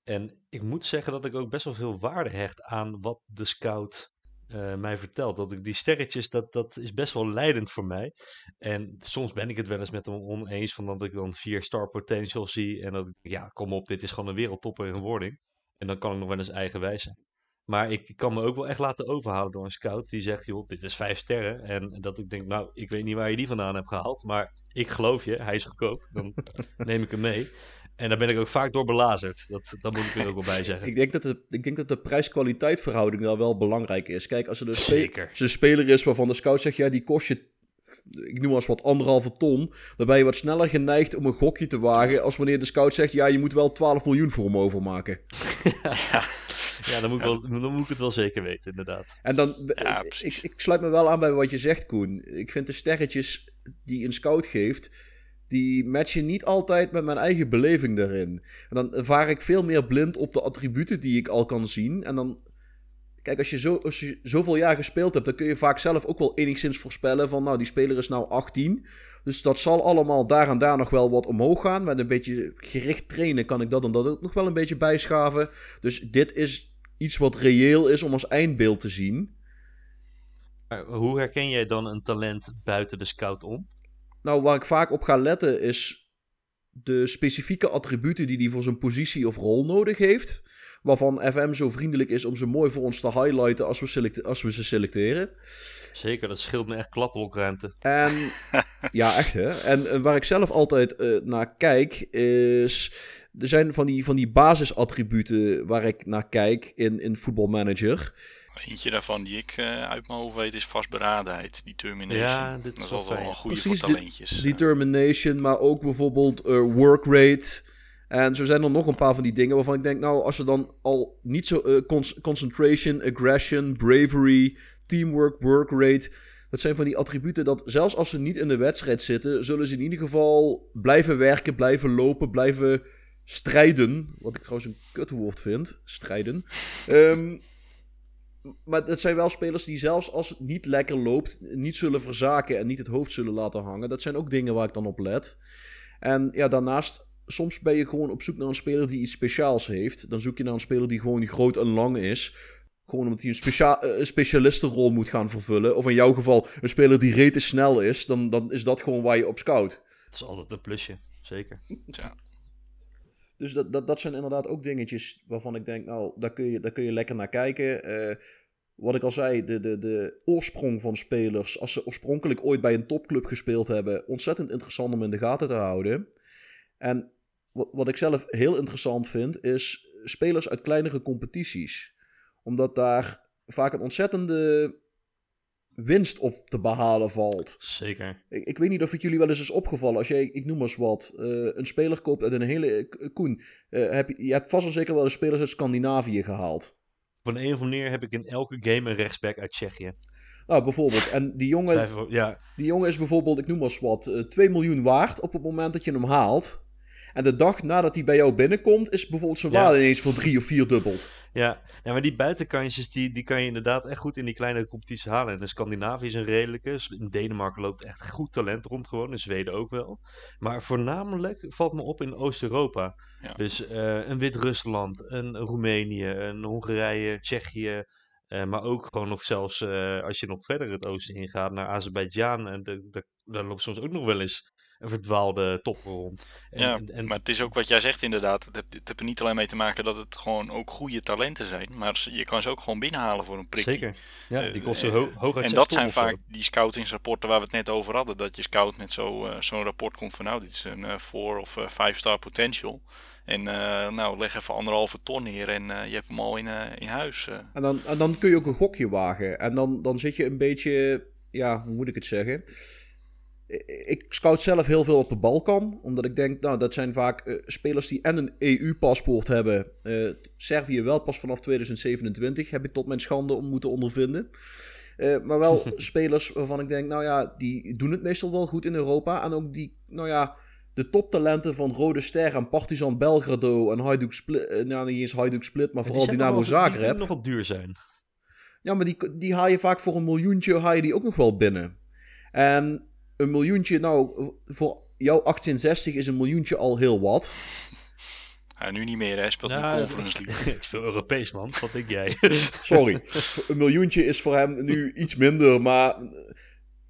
en ik moet zeggen dat ik ook best wel veel waarde hecht aan wat de scout eh, mij vertelt. Dat ik die sterretjes, dat, dat is best wel leidend voor mij. En soms ben ik het wel eens met hem oneens, van dat ik dan vier star potential zie. En denk, ja, kom op, dit is gewoon een wereldtopper in wording. En dan kan ik nog wel eens eigenwijs zijn. Maar ik kan me ook wel echt laten overhalen door een scout die zegt, joh, dit is vijf sterren. En dat ik denk, nou, ik weet niet waar je die vandaan hebt gehaald, maar ik geloof je, hij is goedkoop. Dan neem ik hem mee. En daar ben ik ook vaak door belazerd. Dat, dat moet ik er ook wel bij zeggen. Ik denk dat de, ik denk dat de prijs-kwaliteit verhouding daar wel belangrijk is. Kijk, als er een, spe- als er een speler is waarvan de scout zegt, ja, die kost je, ik noem maar eens wat, anderhalve ton. Dan ben je wat sneller geneigd om een gokje te wagen als wanneer de scout zegt, ja, je moet wel 12 miljoen voor hem overmaken. Ja, dan moet, ik wel, dan moet ik het wel zeker weten, inderdaad. En dan, Ja, ik, ik sluit me wel aan bij wat je zegt, Koen. Ik vind de sterretjes die een scout geeft, die matchen niet altijd met mijn eigen beleving daarin. En dan vaar ik veel meer blind op de attributen die ik al kan zien. En dan, kijk, als je, zo, als je zoveel jaar gespeeld hebt, dan kun je vaak zelf ook wel enigszins voorspellen van, nou, die speler is nou 18. Dus dat zal allemaal daar en daar nog wel wat omhoog gaan. Met een beetje gericht trainen kan ik dat en dat ook nog wel een beetje bijschaven. Dus dit is iets wat reëel is om als eindbeeld te zien. Maar hoe herken jij dan een talent buiten de scout om? Nou, waar ik vaak op ga letten is de specifieke attributen die hij voor zijn positie of rol nodig heeft. Waarvan FM zo vriendelijk is om ze mooi voor ons te highlighten als we, als we ze selecteren. Zeker, dat scheelt me echt klapblokruimte. En ja, echt hè. En eh, waar ik zelf altijd eh, naar kijk is... Er zijn van die, van die basisattributen waar ik naar kijk in, in Football Manager. Eentje daarvan die ik eh, uit mijn hoofd weet is vastberadenheid, determination. Ja, dit is dat is wel wel een goede Precies, voor talentjes. Determination, maar ook bijvoorbeeld eh, work rate. En zo zijn er nog een paar van die dingen waarvan ik denk, nou, als je dan al niet zo. eh, cons- concentration, aggression, bravery, teamwork, work rate. Dat zijn van die attributen dat zelfs als ze niet in de wedstrijd zitten, zullen ze in ieder geval blijven werken, blijven lopen, blijven strijden. Wat ik trouwens een kutwoord vind, strijden. Ehm, maar dat zijn wel spelers die zelfs als het niet lekker loopt, niet zullen verzaken en niet het hoofd zullen laten hangen. Dat zijn ook dingen waar ik dan op let. En ja, daarnaast, soms ben je gewoon op zoek naar een speler die iets speciaals heeft. Dan zoek je naar een speler die gewoon groot en lang is. Gewoon omdat hij een, specia eh, een specialistenrol moet gaan vervullen. Of in jouw geval een speler die rete snel is. Dan, dan is dat gewoon waar je op scout. Dat is altijd een plusje, zeker. Ja. Dus dat, dat, dat zijn inderdaad ook dingetjes waarvan ik denk, nou, daar kun je, daar kun je lekker naar kijken. Eh, wat ik al zei, de, de, de oorsprong van spelers, als ze oorspronkelijk ooit bij een topclub gespeeld hebben, ontzettend interessant om in de gaten te houden. En wat, wat ik zelf heel interessant vind, is spelers uit kleinere competities. Omdat daar vaak een ontzettende winst op te behalen valt. Zeker. Ik, ik weet niet of het jullie wel eens is opgevallen. Als jij, ik noem maar eens wat, eh, een speler koopt uit een hele... eh, Koen, eh, heb, je hebt vast en zeker wel eens spelers uit Scandinavië gehaald. Op een, of andere manier heb ik in elke game een rechtsback uit Tsjechië. Nou, bijvoorbeeld. En die jongen, Blijf- Ja, die jongen is bijvoorbeeld, ik noem maar eens wat, eh, 2 miljoen waard op het moment dat je hem haalt. En de dag nadat hij bij jou binnenkomt, is bijvoorbeeld zijn Ja. waarde ineens voor drie of vier dubbeld. Ja. ja, maar die buitenkantjes die, die kan je inderdaad echt goed in die kleine competities halen. En in Scandinavië is een redelijke. In Denemarken loopt echt goed talent rond gewoon. In Zweden ook wel. Maar voornamelijk valt me op in Oost-Europa. Ja. Dus eh, een Wit-Rusland, een Roemenië, een Hongarije, Tsjechië. eh, maar ook gewoon nog zelfs eh, als je nog verder het oosten ingaat naar Azerbeidzjan. En daar loopt soms ook nog wel eens een verdwaalde topper rond. En, Ja, en- en- maar het is ook wat jij zegt inderdaad. Het heeft, het heeft er niet alleen mee te maken dat het gewoon ook goede talenten zijn. Maar ze- je kan ze ook gewoon binnenhalen voor een prikje. Zeker. Ja, die Eh, kosten eh, ho hooguit En dat zijn vaak die scoutingsrapporten waar we het net over hadden. Dat je scout met zo, eh, zo'n rapport komt van nou, dit is een 4 of 5 star potential. En eh, nou, leg even anderhalve ton neer en eh, je hebt hem al in, eh, in huis. En dan, en dan kun je ook een gokje wagen. En dan, dan zit je een beetje, ja, hoe moet ik het zeggen? Ik scout zelf heel veel op de Balkan. Omdat ik denk, nou, dat zijn vaak eh, spelers die en een EU-paspoort hebben. Eh, Servië wel pas vanaf 2027, heb ik tot mijn schande om moeten ondervinden. Eh, maar wel spelers waarvan ik denk, nou ja, die doen het meestal wel goed in Europa. En ook die, nou ja, de toptalenten van Rode Ster en Partizan Belgrado en Hajduk Split. nou, niet eens Hajduk Split, maar vooral Dynamo nog die- Zagreb. Die nogal duur zijn. Ja, maar die, die haal je vaak voor een miljoentje haal je die ook nog wel binnen. En een miljoentje, nou, voor jouw 1860 is een miljoentje al heel wat. Ja, nu niet meer, hè. Hij speelt Ja, nu Conference League. ik speel Europees, man. Wat denk jij? Sorry. een miljoentje is voor hem nu iets minder, maar...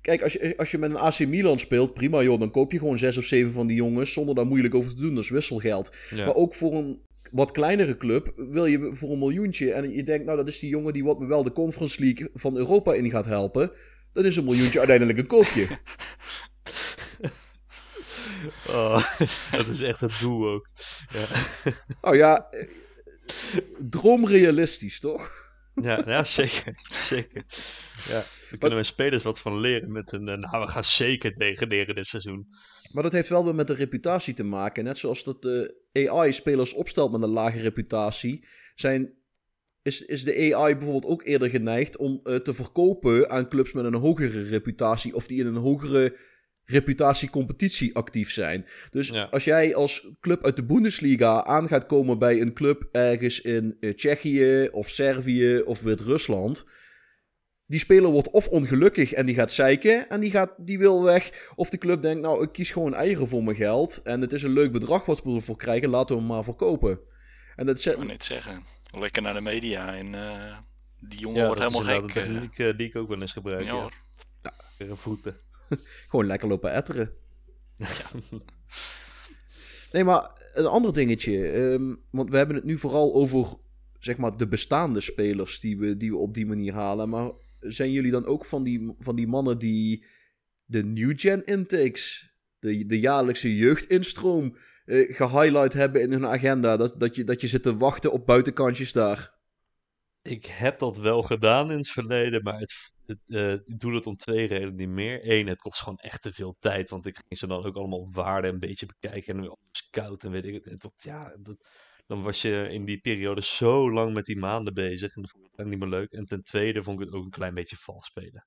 Kijk, als je, als je met een AC Milan speelt, prima joh, dan koop je gewoon zes of zeven van die jongens zonder daar moeilijk over te doen. Dat is wisselgeld. Ja. Maar ook voor een wat kleinere club wil je voor een miljoentje. En je denkt, nou dat is die jongen die wat me wel de Conference League van Europa in gaat helpen. Dan is een miljoentje uiteindelijk een koopje. Oh, dat is echt het doel ook. Ja, Nou ja, eh, droomrealistisch toch? ja, ja zeker. zeker. Ja, daar kunnen we spelers wat van leren met een... eh, Nou, we gaan zeker degraderen dit seizoen. Maar dat heeft wel weer met de reputatie te maken. Net zoals dat de AI spelers opstelt met een lage reputatie, zijn, is, is de AI bijvoorbeeld ook eerder geneigd om eh, te verkopen aan clubs met een hogere reputatie of die in een hogere reputatiecompetitie actief zijn. Dus Ja. als jij als club uit de Bundesliga aan gaat komen bij een club ergens in eh, Tsjechië of Servië of Wit-Rusland, die speler wordt of ongelukkig en die gaat zeiken en die, gaat, die wil weg. Of de club denkt, nou, ik kies gewoon eieren voor mijn geld. En het is een leuk bedrag wat we ervoor krijgen, laten we hem maar verkopen. En dat Ik zet, wou net zeggen. Lekker naar de media en eh, die jongen Ja, wordt dat helemaal gek. een eh. techniek eh, die ik ook wel eens gebruik. ja, Ja, hoor. Een voeten. gewoon lekker lopen etteren. Nee, maar een ander dingetje. ehm, want we hebben het nu vooral over, zeg maar, de bestaande spelers die we, die we op die manier halen. Maar zijn jullie dan ook van die, van die mannen die de new gen intakes, de, de jaarlijkse jeugdinstroom, eh gehighlight hebben in hun agenda? Dat, dat, je, dat je zit te wachten op buitenkantjes daar. Ik heb dat wel gedaan in het verleden, maar het, eh, ik doe het om twee redenen niet meer. Eén, het kost gewoon echt te veel tijd, want ik ging ze dan ook allemaal waarde een beetje bekijken en op scout en weet ik het. Dat, ja, dat, dan was je in die periode zo lang met die maanden bezig en dat vond ik niet meer leuk. En ten tweede vond ik het ook een klein beetje vals spelen.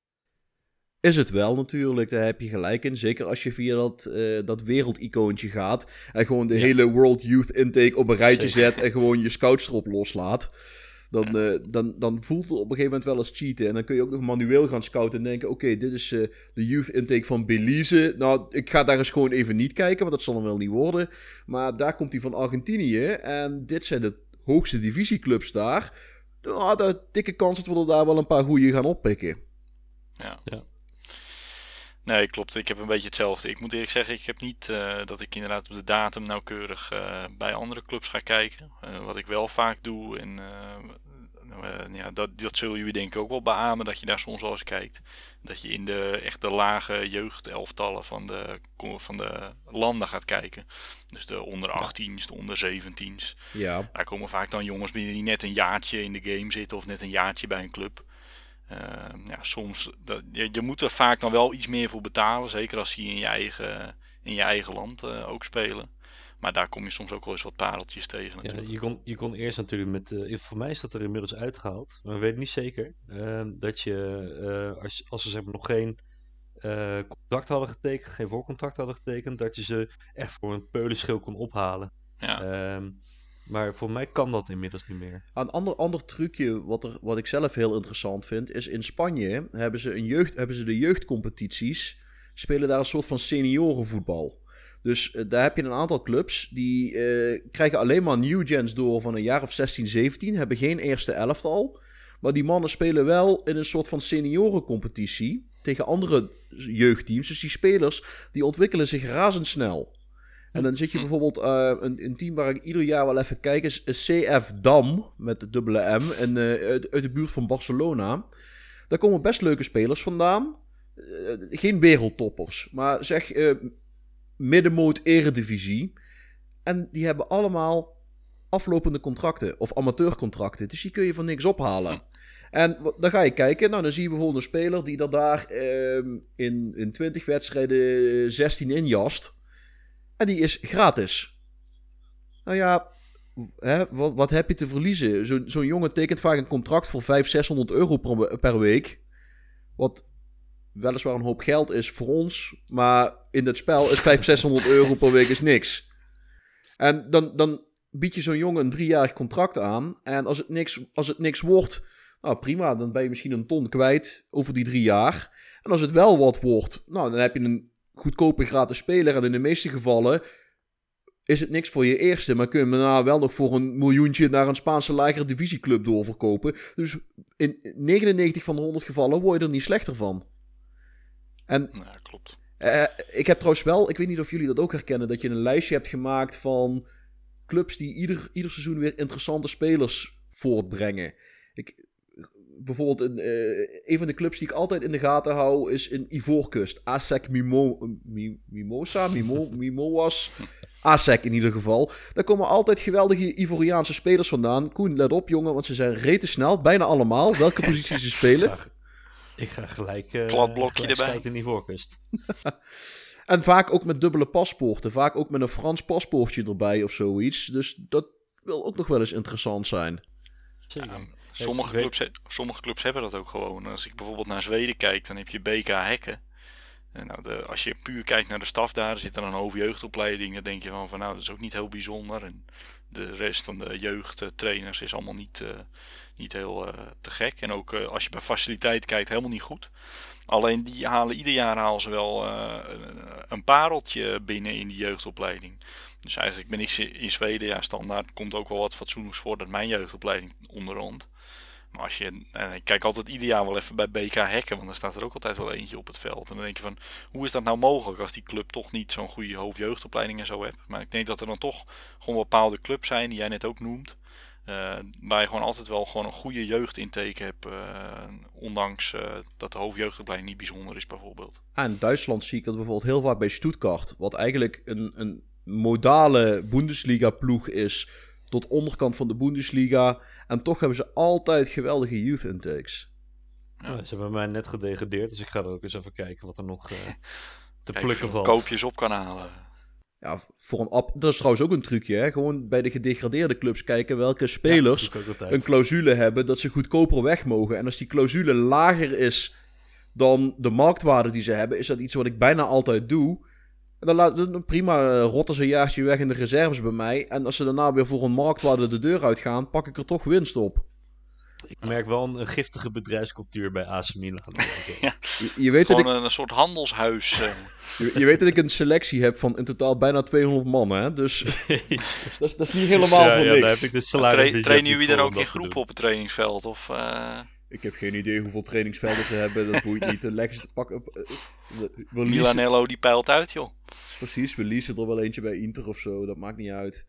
Is het wel natuurlijk, daar heb je gelijk in. Zeker als je via dat, eh dat wereldicoontje gaat en gewoon de Ja. hele World Youth Intake op een rijtje Zeker. zet en gewoon je scouts erop loslaat. Dan, eh, dan, dan voelt het op een gegeven moment wel als cheaten. En dan kun je ook nog manueel gaan scouten en denken: oké, dit is eh, de Youth Intake van Belize. Nou, ik ga daar eens gewoon even niet kijken, want dat zal hem wel niet worden. Maar daar komt hij van Argentinië en dit zijn de hoogste divisieclubs daar. Nou, de dikke kans dat we er daar wel een paar goede gaan oppikken. Ja. Ja. Nee, klopt. Ik heb een beetje hetzelfde. Ik moet eerlijk zeggen, ik heb niet eh, dat ik inderdaad op de datum nauwkeurig eh, bij andere clubs ga kijken. Eh, wat ik wel vaak doe, en eh, ja, dat, dat zullen jullie denk ik ook wel beamen, dat je daar soms wel eens kijkt. Dat je in de echte lage jeugdelftallen van de, van de landen gaat kijken. Dus de onder 18's, de onder 17's. Ja. Daar komen vaak dan jongens binnen die net een jaartje in de game zitten of net een jaartje bij een club. Eh, ja, soms, dat, je, je moet er vaak dan wel iets meer voor betalen. Zeker als die in je eigen, in je eigen land eh, ook spelen. Maar daar kom je soms ook wel eens wat pareltjes tegen Ja, natuurlijk. je, kon, je kon eerst natuurlijk met. eh, voor mij is dat er inmiddels uitgehaald, maar ik weet het niet zeker. eh, dat je, eh, als, als ze zeg maar nog geen contract hadden getekend, geen voorcontract hadden getekend, dat je ze echt voor een peulenschil kon ophalen. Ja, Ehm, maar voor mij kan dat inmiddels niet meer. Een ander, ander trucje wat, er, wat ik zelf heel interessant vind, is in Spanje hebben ze, een jeugd, hebben ze de jeugdcompetities, spelen daar een soort van seniorenvoetbal. Dus eh, daar heb je een aantal clubs die eh, krijgen alleen maar new gens door van een jaar of 16, 17, hebben geen eerste elftal. Maar die mannen spelen wel in een soort van seniorencompetitie tegen andere jeugdteams. Dus die spelers die ontwikkelen zich razendsnel. En dan zit je bijvoorbeeld eh, een, een team waar ik ieder jaar wel even kijk, is, is CF Dam met de dubbele M en, eh, uit, uit de buurt van Barcelona. Daar komen best leuke spelers vandaan. Eh, geen wereldtoppers, maar zeg eh middenmoot eredivisie. En die hebben allemaal aflopende contracten of amateurcontracten. Dus die kun je van niks ophalen. En dan ga je kijken, nou dan zie je bijvoorbeeld een speler die er daar ehm, in, in 20 wedstrijden 16 injast. En die is gratis. Nou ja, hè, wat, wat heb je te verliezen? Zo'n jongen tekent vaak een contract voor 500, 600 euro per, week. Wat weliswaar een hoop geld is voor ons. Maar in het spel is 500, 600 euro per week is niks. En dan, dan bied je zo'n jongen een driejarig contract aan. En als het, niks, als het niks wordt, nou prima, dan ben je misschien een ton kwijt over die drie jaar. En als het wel wat wordt, nou dan heb je een goedkope gratis speler. En in de meeste gevallen is het niks voor je eerste. Maar kun je hem daarna wel nog voor een miljoentje naar een Spaanse lagere divisieclub doorverkopen. Dus in 99 van de 100 gevallen word je er niet slechter van. En Ja, klopt. eh, ik heb trouwens wel, ik weet niet of jullie dat ook herkennen, dat je een lijstje hebt gemaakt van clubs die ieder, ieder seizoen weer interessante spelers voortbrengen. Ik, bijvoorbeeld een, eh, een van de clubs die ik altijd in de gaten hou is in Ivoorkust. ASEC Mimo, Mi- Mimosa, Mimo, Mimoas. ASEC in ieder geval. Daar komen altijd geweldige Ivoriaanse spelers vandaan. Koen, let op jongen, want ze zijn rete snel. Bijna allemaal. Welke positie ze spelen. Ik ga gelijk, eh Kladblokje gelijk erbij. in die voorkust. En vaak ook met dubbele paspoorten. Vaak ook met een Frans paspoortje erbij of zoiets. Dus dat wil ook nog wel eens interessant zijn. Ja, sommige, clubs, sommige clubs hebben dat ook gewoon. Als ik bijvoorbeeld naar Zweden kijk, dan heb je BK Hekken. En nou, de, als je puur kijkt naar de staf daar, er zit dan een hoofdjeugdopleiding. Dan denk je van, van nou, dat is ook niet heel bijzonder. En de rest van de jeugdtrainers is allemaal niet, eh, niet heel eh, te gek. En ook eh, als je bij faciliteit kijkt, helemaal niet goed. Alleen die halen ieder jaar halen ze wel eh, een- een pareltje binnen in die jeugdopleiding. Dus eigenlijk ben ik in Zweden, ja, standaard komt ook wel wat fatsoenlijks voor dat mijn jeugdopleiding onderhand. Maar als je, en ik kijk altijd ieder jaar wel even bij BK Hekken, want dan staat er ook altijd wel eentje op het veld. En dan denk je van, hoe is dat nou mogelijk als die club toch niet zo'n goede hoofdjeugdopleiding en zo hebt. Maar ik denk dat er dan toch gewoon bepaalde clubs zijn, die jij net ook noemt, eh, waar je gewoon altijd wel gewoon een goede jeugdintake hebt, eh, ondanks eh, dat de hoofdjeugdopleiding niet bijzonder is bijvoorbeeld. Ah, in Duitsland zie ik dat bijvoorbeeld heel vaak bij Stuttgart. Wat eigenlijk een, een modale Bundesliga-ploeg is. Tot onderkant van de Bundesliga. En toch hebben ze altijd geweldige youth intakes. Ja, ze hebben mij net gedegradeerd, dus ik ga er ook eens even kijken wat er nog eh, te Kijk, plukken valt. koopjes op kan halen. Ja, voor een ap dat is trouwens ook een trucje. Hè? Gewoon bij de gedegradeerde clubs kijken welke spelers een clausule hebben dat ze goedkoper weg mogen. En als die clausule lager is dan de marktwaarde die ze hebben, is dat iets wat ik bijna altijd doe. En dan laat dan prima eh, rotten ze een jaartje weg in de reserves bij mij. En als ze daarna weer voor een marktwaarde de deur uitgaan, pak ik er toch winst op. Ik merk wel een, een giftige bedrijfscultuur bij AC Milan. Je, je weet dat Gewoon ik, een, soort handelshuis. eh. je, je weet dat ik een selectie heb van in totaal bijna 200 man. Hè? Dus dat is, dat is niet helemaal ja, voor ja, niks. daar heb ik de Tra salaris trainen jullie er ook in groepen op het trainingsveld? Of, eh, Ik heb geen idee hoeveel trainingsvelden ze hebben. Dat boeit niet. Leggen ze te pakken. We, Milanello die peilt uit, joh. Precies, we leasen er wel eentje bij Inter of zo. Dat maakt niet uit.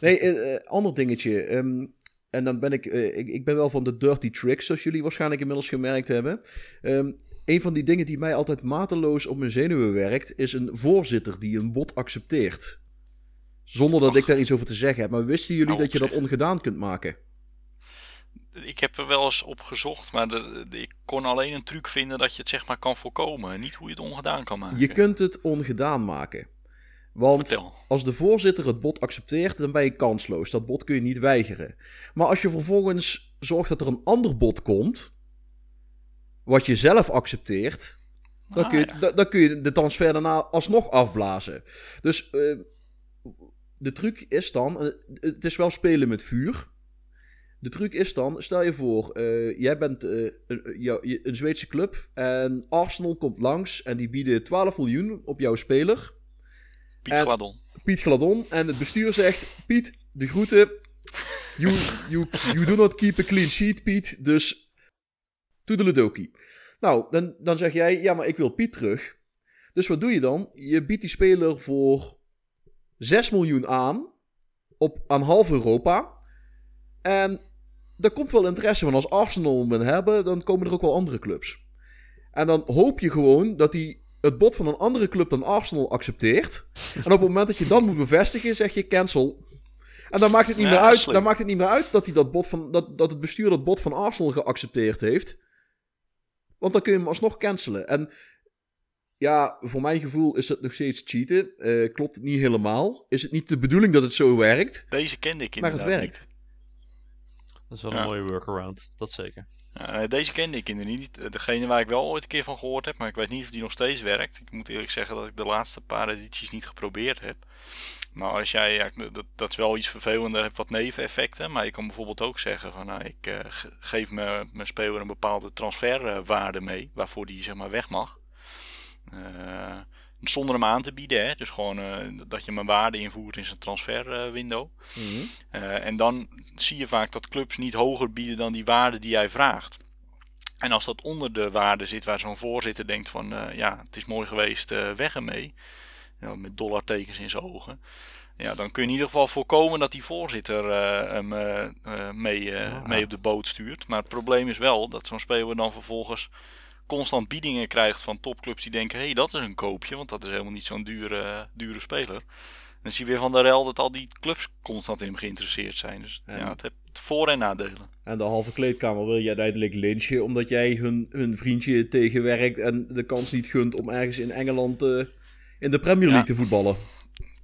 Nee, eh, eh, ander dingetje. ehm, en dan ben ik, eh, ik... Ik ben wel van de dirty tricks, zoals jullie waarschijnlijk inmiddels gemerkt hebben. Ehm een van die dingen die mij altijd mateloos op mijn zenuwen werkt... is een voorzitter die een bod accepteert. Zonder dat ik daar iets over te zeggen heb. Maar wisten jullie Nou, dat je dat ongedaan kunt maken? Ik heb er wel eens op gezocht, maar de, de- ik kon alleen een truc vinden dat je het zeg maar kan voorkomen. en Niet hoe je het ongedaan kan maken. Je kunt het ongedaan maken. Want Vertel. Als de voorzitter het bod accepteert, dan ben je kansloos. Dat bod kun je niet weigeren. Maar als je vervolgens zorgt dat er een ander bod komt, wat je zelf accepteert, dan, Ah, kun, je, ja. da- dan kun je de transfer daarna alsnog afblazen. Dus eh, de truc is dan, eh, het is wel spelen met vuur. De truc is dan, stel je voor, eh, jij bent eh, een, jou- een Zweedse club en Arsenal komt langs en die bieden 12 miljoen op jouw speler. Piet en- Gladon. Piet Gladon. En het bestuur zegt: Piet, de groeten. You, you, you do not keep a clean sheet, Piet. Dus toedeledokie. Nou, dan, dan zeg jij: Ja, maar ik wil Piet terug. Dus wat doe je dan? Je biedt die speler voor 6 miljoen aan. Op, aan half Europa. En daar komt wel interesse. Want als Arsenal hem hebben, dan komen er ook wel andere clubs. En dan hoop je gewoon dat hij het bod van een andere club dan Arsenal accepteert. En op het moment dat je dan moet bevestigen, zeg je cancel. En dan maakt het niet, Ja, meer, uit, dan maakt het niet meer uit dat, hij dat, bod van, dat, dat het bestuur dat bod van Arsenal geaccepteerd heeft. Want dan kun je hem alsnog cancelen. En ja, voor mijn gevoel is het nog steeds cheaten. Eh, klopt het niet helemaal. Is het niet de bedoeling dat het zo werkt, Deze kende ik maar het inderdaad werkt. niet. Dat is wel Ja. een mooie workaround, dat zeker. Ja, nee, deze kende ik inderdaad niet. Eh, Degene waar ik wel ooit een keer van gehoord heb, maar ik weet niet of die nog steeds werkt. Ik moet eerlijk zeggen dat ik de laatste paar edities niet geprobeerd heb. Maar als jij, ja, dat, dat is wel iets vervelender, hebt wat neveneffecten. Maar je kan bijvoorbeeld ook zeggen van, nou, ik eh, ge- geef me, mijn speler een bepaalde transferwaarde mee, waarvoor die zeg maar weg mag. Eh, Zonder hem aan te bieden. Hè? Dus gewoon eh, dat je mijn waarde invoert in zijn transferwindow. Eh, en dan zie je vaak dat clubs niet hoger bieden dan die waarde die jij vraagt. En als dat onder de waarde zit, waar zo'n voorzitter denkt van eh, ja, het is mooi geweest, weg ermee. Ja, met dollartekens in zijn ogen. Ja, dan kun je in ieder geval voorkomen dat die voorzitter hem mee, Ja. mee op de boot stuurt. Maar het probleem is wel dat zo'n speler dan vervolgens constant biedingen krijgt van topclubs die denken: hé, hey, dat is een koopje, want dat is helemaal niet zo'n dure, dure speler. Dan zie je weer van de rel dat al die clubs constant in hem geïnteresseerd zijn. Dus En- ja, het heeft voor- en nadelen. En de halve kleedkamer wil jij uiteindelijk lynchen omdat jij hun, hun vriendje tegenwerkt en de kans niet gunt om ergens in Engeland eh, in de Premier League Ja. te voetballen.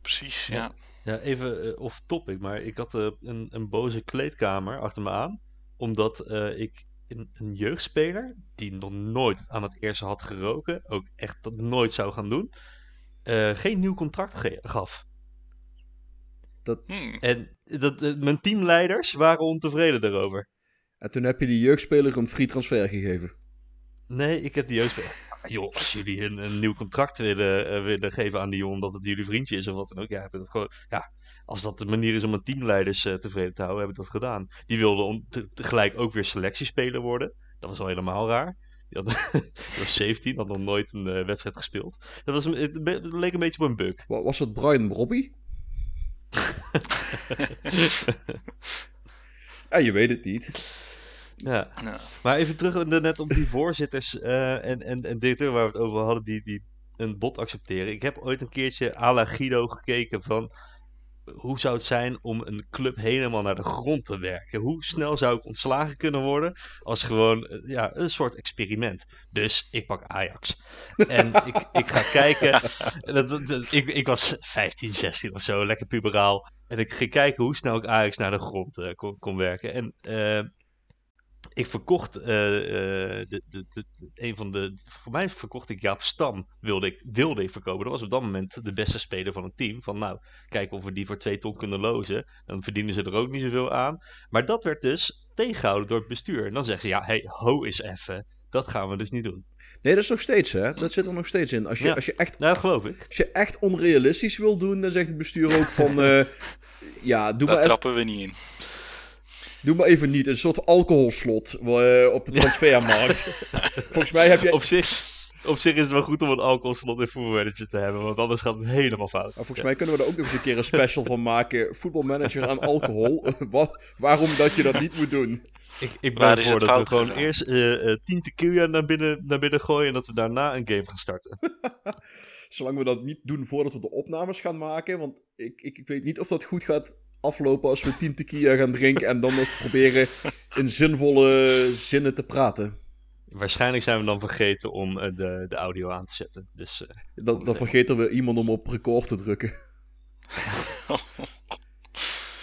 Precies, Ja. ja. Ja, even eh, off topic, maar ik had eh, een, een boze kleedkamer achter me aan. Omdat eh, ik een, een jeugdspeler, die nog nooit aan het eerste had geroken, ook echt dat nooit zou gaan doen, eh, geen nieuw contract ge- gaf. Dat, Hmm. En dat, eh, mijn teamleiders waren ontevreden daarover. En toen heb je die jeugdspeler een free transfer gegeven. Nee, ik heb die jeugdspeler. Ah, joh, als jullie een, een nieuw contract willen, eh, willen geven aan die jongen omdat het jullie vriendje is of wat dan ook. Ja, heb ik dat gewoon, ja, als dat de manier is om mijn teamleiders eh, tevreden te houden, heb ik dat gedaan. Die wilden tegelijk ook weer selectiespeler worden. Dat was wel helemaal raar. Die, had, die was 17, had nog nooit een eh, wedstrijd gespeeld. Dat was, een- het, leek een beetje op een bug. Wa- Was dat Brian Robbie? Ja, je weet het niet. Ja. Ja. Maar even terug net op die voorzitters eh, en, en, en directeur waar we het over hadden, die, die een bod accepteren. Ik heb ooit een keertje à la Guido gekeken van hoe zou het zijn om een club helemaal naar de grond te werken? Hoe snel zou ik ontslagen kunnen worden als gewoon eh, ja, een soort experiment? Dus ik pak Ajax. En ik, ik ga kijken. En Dat, dat- dat- ik, ik was 15, 16 of zo, lekker puberaal. En ik ging kijken hoe snel ik Ajax naar de grond eh, kon, kon werken. En eh, ik verkocht eh, eh, de, de, een van de. Voor mij verkocht ik Jaap Stam. Wilde ik, wilde ik verkopen. Dat was op dat moment de beste speler van het team. Van nou, kijken of we die voor twee ton kunnen lozen. Dan verdienen ze er ook niet zoveel aan. Maar dat werd dus tegengehouden door het bestuur. En dan zeggen ze: ja, hey, ho eens even. Dat gaan we dus niet doen. Nee, dat is nog steeds, hè? Dat zit er nog steeds in. Als je, Ja. als je, echt, Nou, dat geloof ik. als je echt onrealistisch wil doen, dan zegt het bestuur ook van... eh, ja, doe Daar maar, e- trappen we niet in. Doe maar even niet. Een soort alcoholslot eh, op de transfermarkt. Volgens mij heb je... Op zich, op zich is het wel goed om een alcoholslot in voetbalmanager te hebben. Want anders gaat het helemaal fout. Maar volgens mij kunnen we er ook nog eens een keer een special van maken. Voetbalmanager aan alcohol. Wa- waarom dat je dat niet moet doen. Ik, ik ben is voor het dat we gewoon eerst eh eh 10 tequila naar binnen, naar binnen gooien en dat we daarna een game gaan starten. Zolang we dat niet doen voordat we de opnames gaan maken. Want ik, ik, ik weet niet of dat goed gaat aflopen als we 10 tequila gaan drinken. En dan nog proberen in zinvolle zinnen te praten. Waarschijnlijk zijn we dan vergeten om eh, de, de audio aan te zetten. Dus eh, Dan, dan vergeten we iemand om op record te drukken.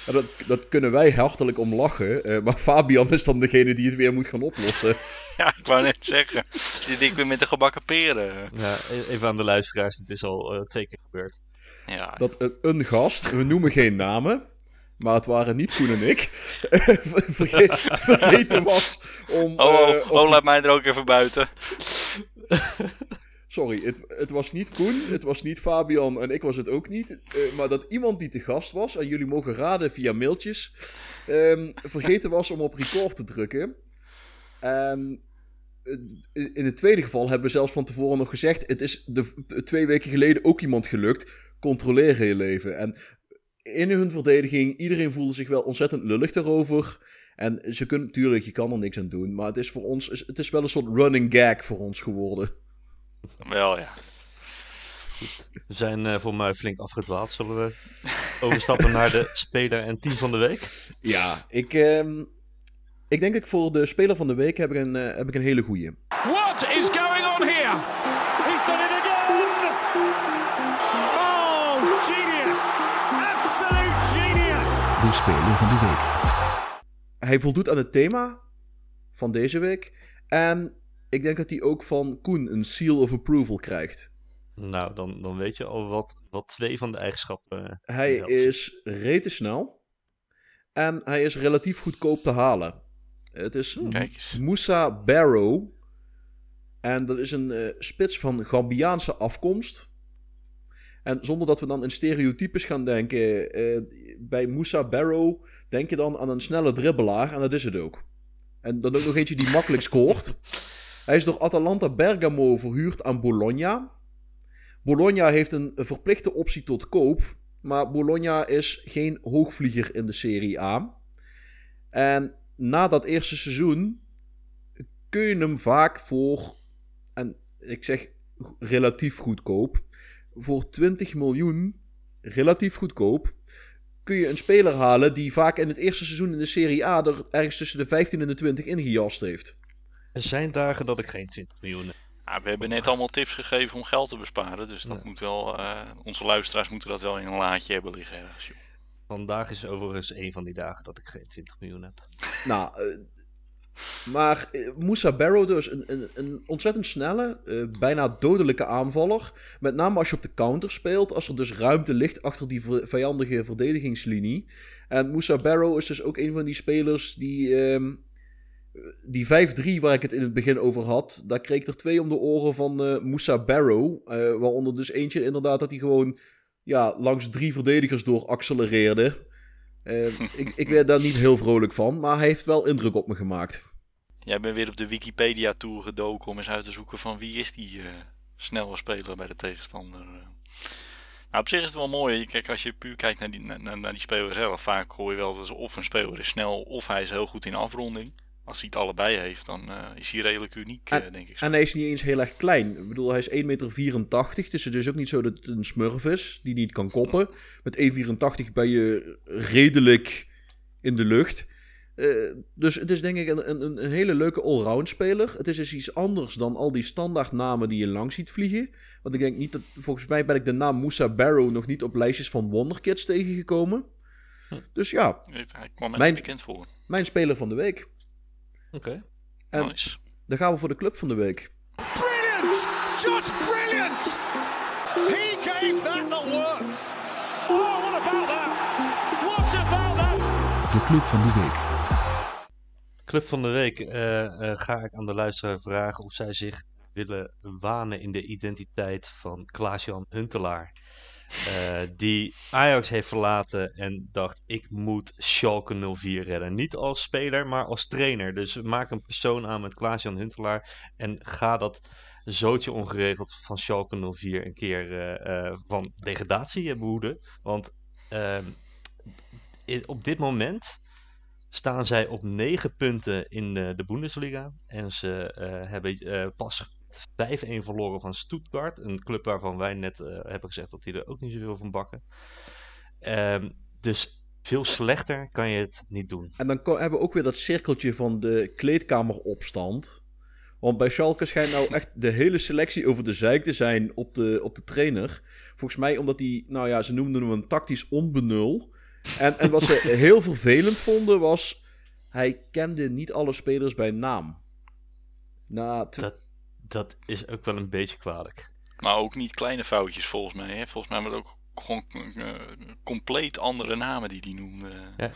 Ja, dat, dat kunnen wij hartelijk om lachen. eh, maar Fabian is dan degene die het weer moet gaan oplossen. Ja, ik wou net zeggen. Zit ik weer met de gebakken peren. ja, e- even aan de luisteraars, het is al eh, twee keer gebeurd. Ja, Dat een, een gast, we noemen geen namen. Maar het waren niet Koen en ik. verge- vergeten was om. Oh, eh, oh, op- oh, laat mij er ook even buiten. Sorry, het, het was niet Koen, het was niet Fabian en ik was het ook niet. eh, maar dat iemand die te gast was, en jullie mogen raden via mailtjes, ehm, vergeten was om op record te drukken. En eh, in in het tweede geval hebben we zelfs van tevoren nog gezegd: het is de, twee weken geleden ook iemand gelukt. Controleer je leven. En in hun verdediging, iedereen voelde zich wel ontzettend lullig daarover. En ze kunnen natuurlijk, je kan er niks aan doen. Maar het is voor ons, het is wel een soort running gag voor ons geworden. Wel ja. We zijn eh voor mij flink afgedwaald. Zullen we overstappen naar de speler en team van de week? Ja, ik, ehm, ik denk dat ik voor de speler van de week heb ik een, eh, heb ik een hele goeie. What is going on here? Speler van de week. Hij voldoet aan het thema van deze week. En ik denk dat hij ook van Koen een seal of approval krijgt. Nou, dan, dan weet je al wat, wat twee van de eigenschappen. eh, Hij zelfs. is rete snel. En hij is relatief goedkoop te halen. Het is eens. Moussa Barrow. En dat is een eh, spits van Gambiaanse afkomst. En zonder dat we dan in stereotypes gaan denken, eh, bij Moussa Barrow denk je dan aan een snelle dribbelaar en dat is het ook. En dan ook nog eentje die makkelijk scoort. Hij is door Atalanta Bergamo verhuurd aan Bologna. Bologna heeft een verplichte optie tot koop, maar Bologna is geen hoogvlieger in de Serie A. En na dat eerste seizoen kun je hem vaak voor, en ik zeg relatief goedkoop, voor 20 miljoen, relatief goedkoop, kun je een speler halen die vaak in het eerste seizoen in de Serie A er ergens tussen de 15 en de 20 ingejast heeft. Er zijn dagen dat ik geen 20 miljoen heb. Ja, we hebben net allemaal tips gegeven om geld te besparen. Dus dat Ja. moet wel, eh, onze luisteraars moeten dat wel in een laadje hebben liggen. Vandaag is overigens een van die dagen dat ik geen 20 miljoen heb. Nou, eh, maar eh, Moussa Barrow dus, een, ontzettend snelle, eh, bijna dodelijke aanvaller. Met name als je op de counter speelt, als er dus ruimte ligt achter die vijandige verdedigingslinie. En Moussa Barrow is dus ook een van die spelers die... ehm, die 5-3 waar ik het in het begin over had, daar kreeg ik er twee om de oren van eh Moussa Barrow. waaronder dus eentje inderdaad dat hij gewoon ja, langs drie verdedigers door accelereerde. Eh, ik, ik werd daar niet heel vrolijk van, maar hij heeft wel indruk op me gemaakt. Jij bent weer op de Wikipedia tour gedoken om eens uit te zoeken van wie is die eh, snelle speler bij de tegenstander. eh. Nou, op zich is het wel mooi. Kijk, als je puur kijkt naar die, naar, naar die speler zelf, vaak hoor je wel dat of een speler is snel of hij is heel goed in afronding. Als hij het allebei heeft, dan eh, is hij redelijk uniek, eh, denk ik. zo. En hij is niet eens heel erg klein. Ik bedoel, hij is 1,84 meter, dus het is ook niet zo dat het een smurf is die niet kan koppen. Met 1,84 ben je redelijk in de lucht. Eh, dus het is denk ik een, een, een hele leuke allround speler. Het is dus iets anders dan al die standaard namen die je langs ziet vliegen. Want ik denk niet dat, volgens mij ben ik de naam Moussa Barrow nog niet op lijstjes van Wonderkids tegengekomen. Dus ja, Hij kwam niet bekend voor. mijn speler van de week. Oké. En Nice. dan gaan we voor de club van de week. Brilliant! Just brilliant! He gave that the works. Oh, what about that? What about that? De club van de week. Club van de week eh, eh, ga ik aan de luisteraar vragen of zij zich willen wanen in de identiteit van Klaas-Jan Huntelaar. Eh, die Ajax heeft verlaten en dacht ik moet Schalke 04 redden. Niet als speler, maar als trainer. Dus maak een persoon aan met Klaas-Jan Huntelaar en ga dat zootje ongeregeld van Schalke 04 een keer eh, eh, van degradatie behoeden. Want ehm, op dit moment staan zij op 9 punten in de Bundesliga. En ze hebben eh, pas 5-1 verloren van Stuttgart. Een club waarvan wij net eh, hebben gezegd dat die er ook niet zoveel van bakken. Ehm, dus veel slechter kan je het niet doen. En dan hebben we ook weer dat cirkeltje van de kleedkameropstand. Want bij Schalke schijnt nou echt de hele selectie over de zeik te zijn op de, op de trainer. Volgens mij omdat hij, nou ja, ze noemden hem een tactisch onbenul. En, en wat ze heel vervelend vonden was, hij kende niet alle spelers bij naam. Na tw- Dat, dat is ook wel een beetje kwalijk. Maar ook niet kleine foutjes volgens mij. Hè? Volgens mij waren het ook gewoon eh, compleet andere namen die die noemde. Ja.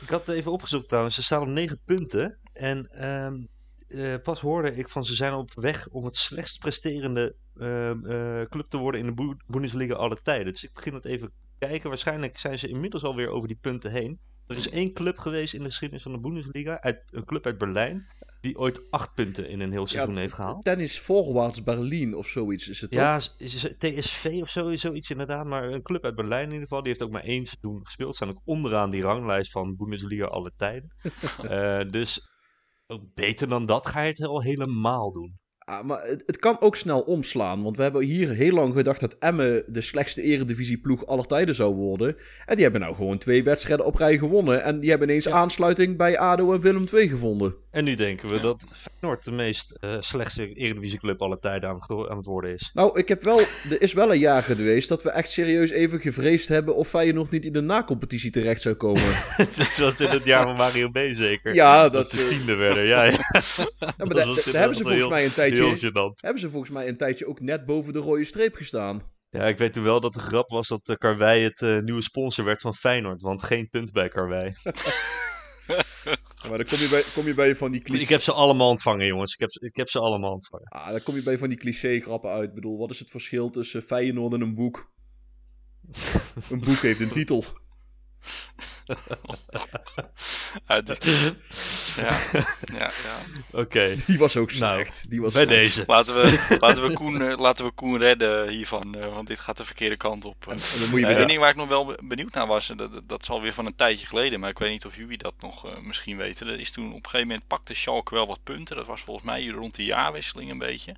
Ik had het even opgezocht trouwens. Ze staan op 9 punten. En ehm, eh, pas hoorde ik van ze zijn op weg om het slechtst presterende ehm, eh, club te worden in de Bundesliga alle tijden. Dus ik ging het even kijken. Waarschijnlijk zijn ze inmiddels alweer over die punten heen. Er is één club geweest in de geschiedenis van de Bundesliga, uit, een club uit Berlijn, die ooit acht punten in een heel seizoen heeft gehaald. Tennis Voorwaarts Berlin of zoiets is het toch? Ja, is- is het TSV of zo, zoiets inderdaad. Maar een club uit Berlijn in ieder geval. Die heeft ook maar één seizoen gespeeld. Staan ook onderaan die ranglijst van Bundesliga alle tijden. Eh, dus beter dan dat ga je het al helemaal doen. Ah, maar het, het kan ook snel omslaan. Want we hebben hier heel lang gedacht dat Emmen de slechtste eredivisieploeg aller tijden zou worden. En die hebben nou gewoon twee wedstrijden op rij gewonnen. En die hebben ineens aansluiting bij ADO en Willem II gevonden. En nu denken we Ja. dat Feyenoord de meest eh, slechtste eredivisieclub aller tijden aan het, ge- aan het worden is. Nou, ik heb wel, er is wel een jaar geweest dat we echt serieus even gevreesd hebben of Feyenoord niet in de na-competitie terecht zou komen. dat was in het jaar van Mario B zeker. Ja, dat, dat, ze eh, tiende werden. Ja, ja. Ja, maar daar- hebben ze volgens heel- mij een tijdje, hebben ze volgens mij een tijdje ook net boven de rode streep gestaan. Ja, ik weet toen wel dat de grap was dat eh, Karwei het nieuwe sponsor werd van Feyenoord. Want geen punt bij Karwei. Maar dan kom je bij, kom je bij van die cliché. Ik heb ze allemaal ontvangen, jongens. Ik heb, ik heb ze allemaal ontvangen. Ah, dan kom je bij van die cliché-grappen uit. Ik bedoel, wat is het verschil tussen Feyenoord en een boek? Een boek heeft een titel. Uit de- ja, ja, ja. Oké, Die was ook Nou, slecht. Die was bij slecht. deze. Laten we, laten, we Koen, eh, laten we Koen redden hiervan, eh, want dit gaat de verkeerde kant op. eh. En dan moet je Eén ding waar ik nog wel be- benieuwd naar was, dat, dat- dat is alweer van een tijdje geleden, maar ik weet niet of jullie dat nog misschien weten. Er is toen op een gegeven moment pakte Schalke wel wat punten. Dat was volgens mij rond de jaarwisseling een beetje.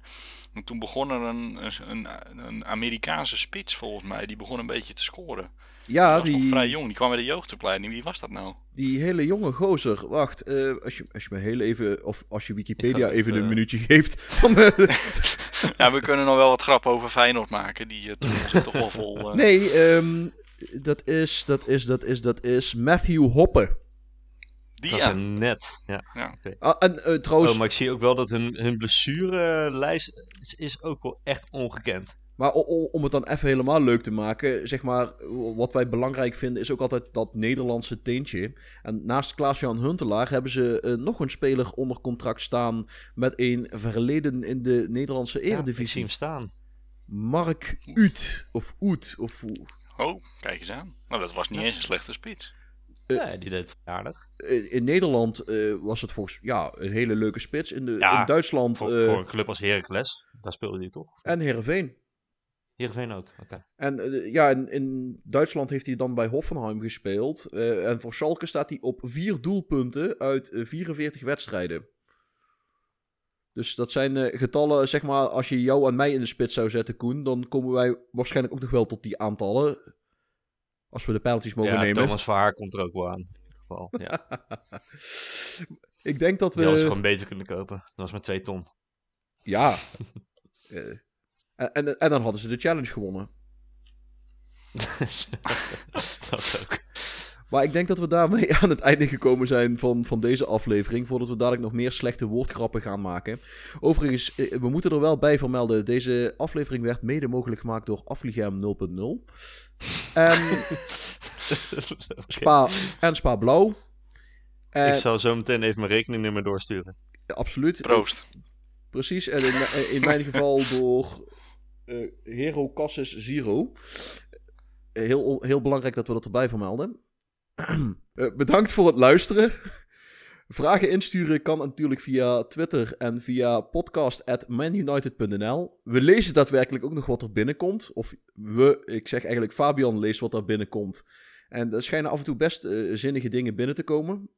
En toen begon er een, een, een Amerikaanse spits volgens mij, die begon een beetje te scoren. Die Ja, nog die, vrij jong, die kwam bij de jeugdopleiding. Wie was dat nou? die hele jonge gozer. Wacht, eh, als, je, als je me heel even, of als je Wikipedia even een minuutje geeft. Dan, eh, Ja, we kunnen nog wel wat grap over Feyenoord maken. Die uh, zit toch wel vol. eh. nee, ehm, dat is, dat is, dat is, dat is Matthew Hoppe. die dat ja. net. Ja. ja. Ah, en eh, trouwens, Oh, maar ik zie ook wel dat hun, hun blessurelijst is, is ook wel echt ongekend. Maar om het dan even helemaal leuk te maken, zeg maar, wat wij belangrijk vinden is ook altijd dat Nederlandse tintje. En naast Klaas-Jan Huntelaar hebben ze eh, nog een speler onder contract staan met een verleden in de Nederlandse Ja, ik zie eredivisie. hem staan. Mark Ut, of Oet, of hoe- Oh, kijk eens aan. Nou, dat was niet eens een slechte spits. Nee, die deed het aardig. in Nederland eh, was het volgens ja, een hele leuke spits. In, de, Ja, in Duitsland Voor, eh, voor een club als Heracles, daar speelde hij toch? en Heerenveen. Heerenveen ook, oké. En eh, ja, in, in Duitsland heeft hij dan bij Hoffenheim gespeeld. Eh, en voor Schalke staat hij op vier doelpunten uit eh, 44 wedstrijden. Dus dat zijn eh, getallen, zeg maar, als je jou en mij in de spits zou zetten, Koen, dan komen wij waarschijnlijk ook nog wel tot die aantallen. Als we de pijltjes mogen Ja, nemen. Thomas Verhaar komt er ook wel aan. Ja. Ik denk dat we. Ze gewoon beter kunnen kopen. Dat was maar 2 ton. Ja. Eh, en, en, en dan hadden ze de challenge gewonnen. dat ook. Maar ik denk dat we daarmee aan het einde gekomen zijn van, van deze aflevering. Voordat we dadelijk nog meer slechte woordgrappen gaan maken. Overigens, eh, we moeten er wel bij vermelden. Deze aflevering werd mede mogelijk gemaakt door Afligem 0.0. En Spa, en Spa Blauw. En, Ik zal zo meteen even mijn rekeningnummer doorsturen. Absoluut. Proost. Precies, en in, in mijn geval door eh Hero Cassis Zero. Eh, Heel, heel belangrijk dat we dat erbij vermelden. Eh, bedankt voor het luisteren. Vragen insturen kan natuurlijk via Twitter en via podcast.manunited.nl. We lezen daadwerkelijk ook nog wat er binnenkomt. Of we, ik zeg eigenlijk Fabian leest wat er binnenkomt. En er schijnen af en toe best zinnige dingen binnen te komen.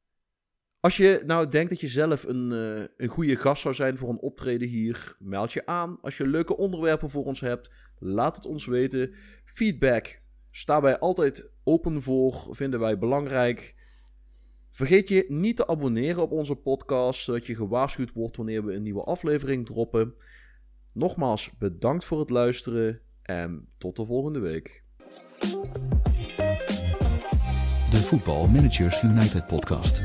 Als je nou denkt dat je zelf een, eh, een goede gast zou zijn voor een optreden hier, meld je aan. Als je leuke onderwerpen voor ons hebt, laat het ons weten. Feedback staan wij altijd open voor, vinden wij belangrijk. Vergeet je niet te abonneren op onze podcast, zodat je gewaarschuwd wordt wanneer we een nieuwe aflevering droppen. Nogmaals, bedankt voor het luisteren en tot de volgende week. De Voetbal Managers United podcast.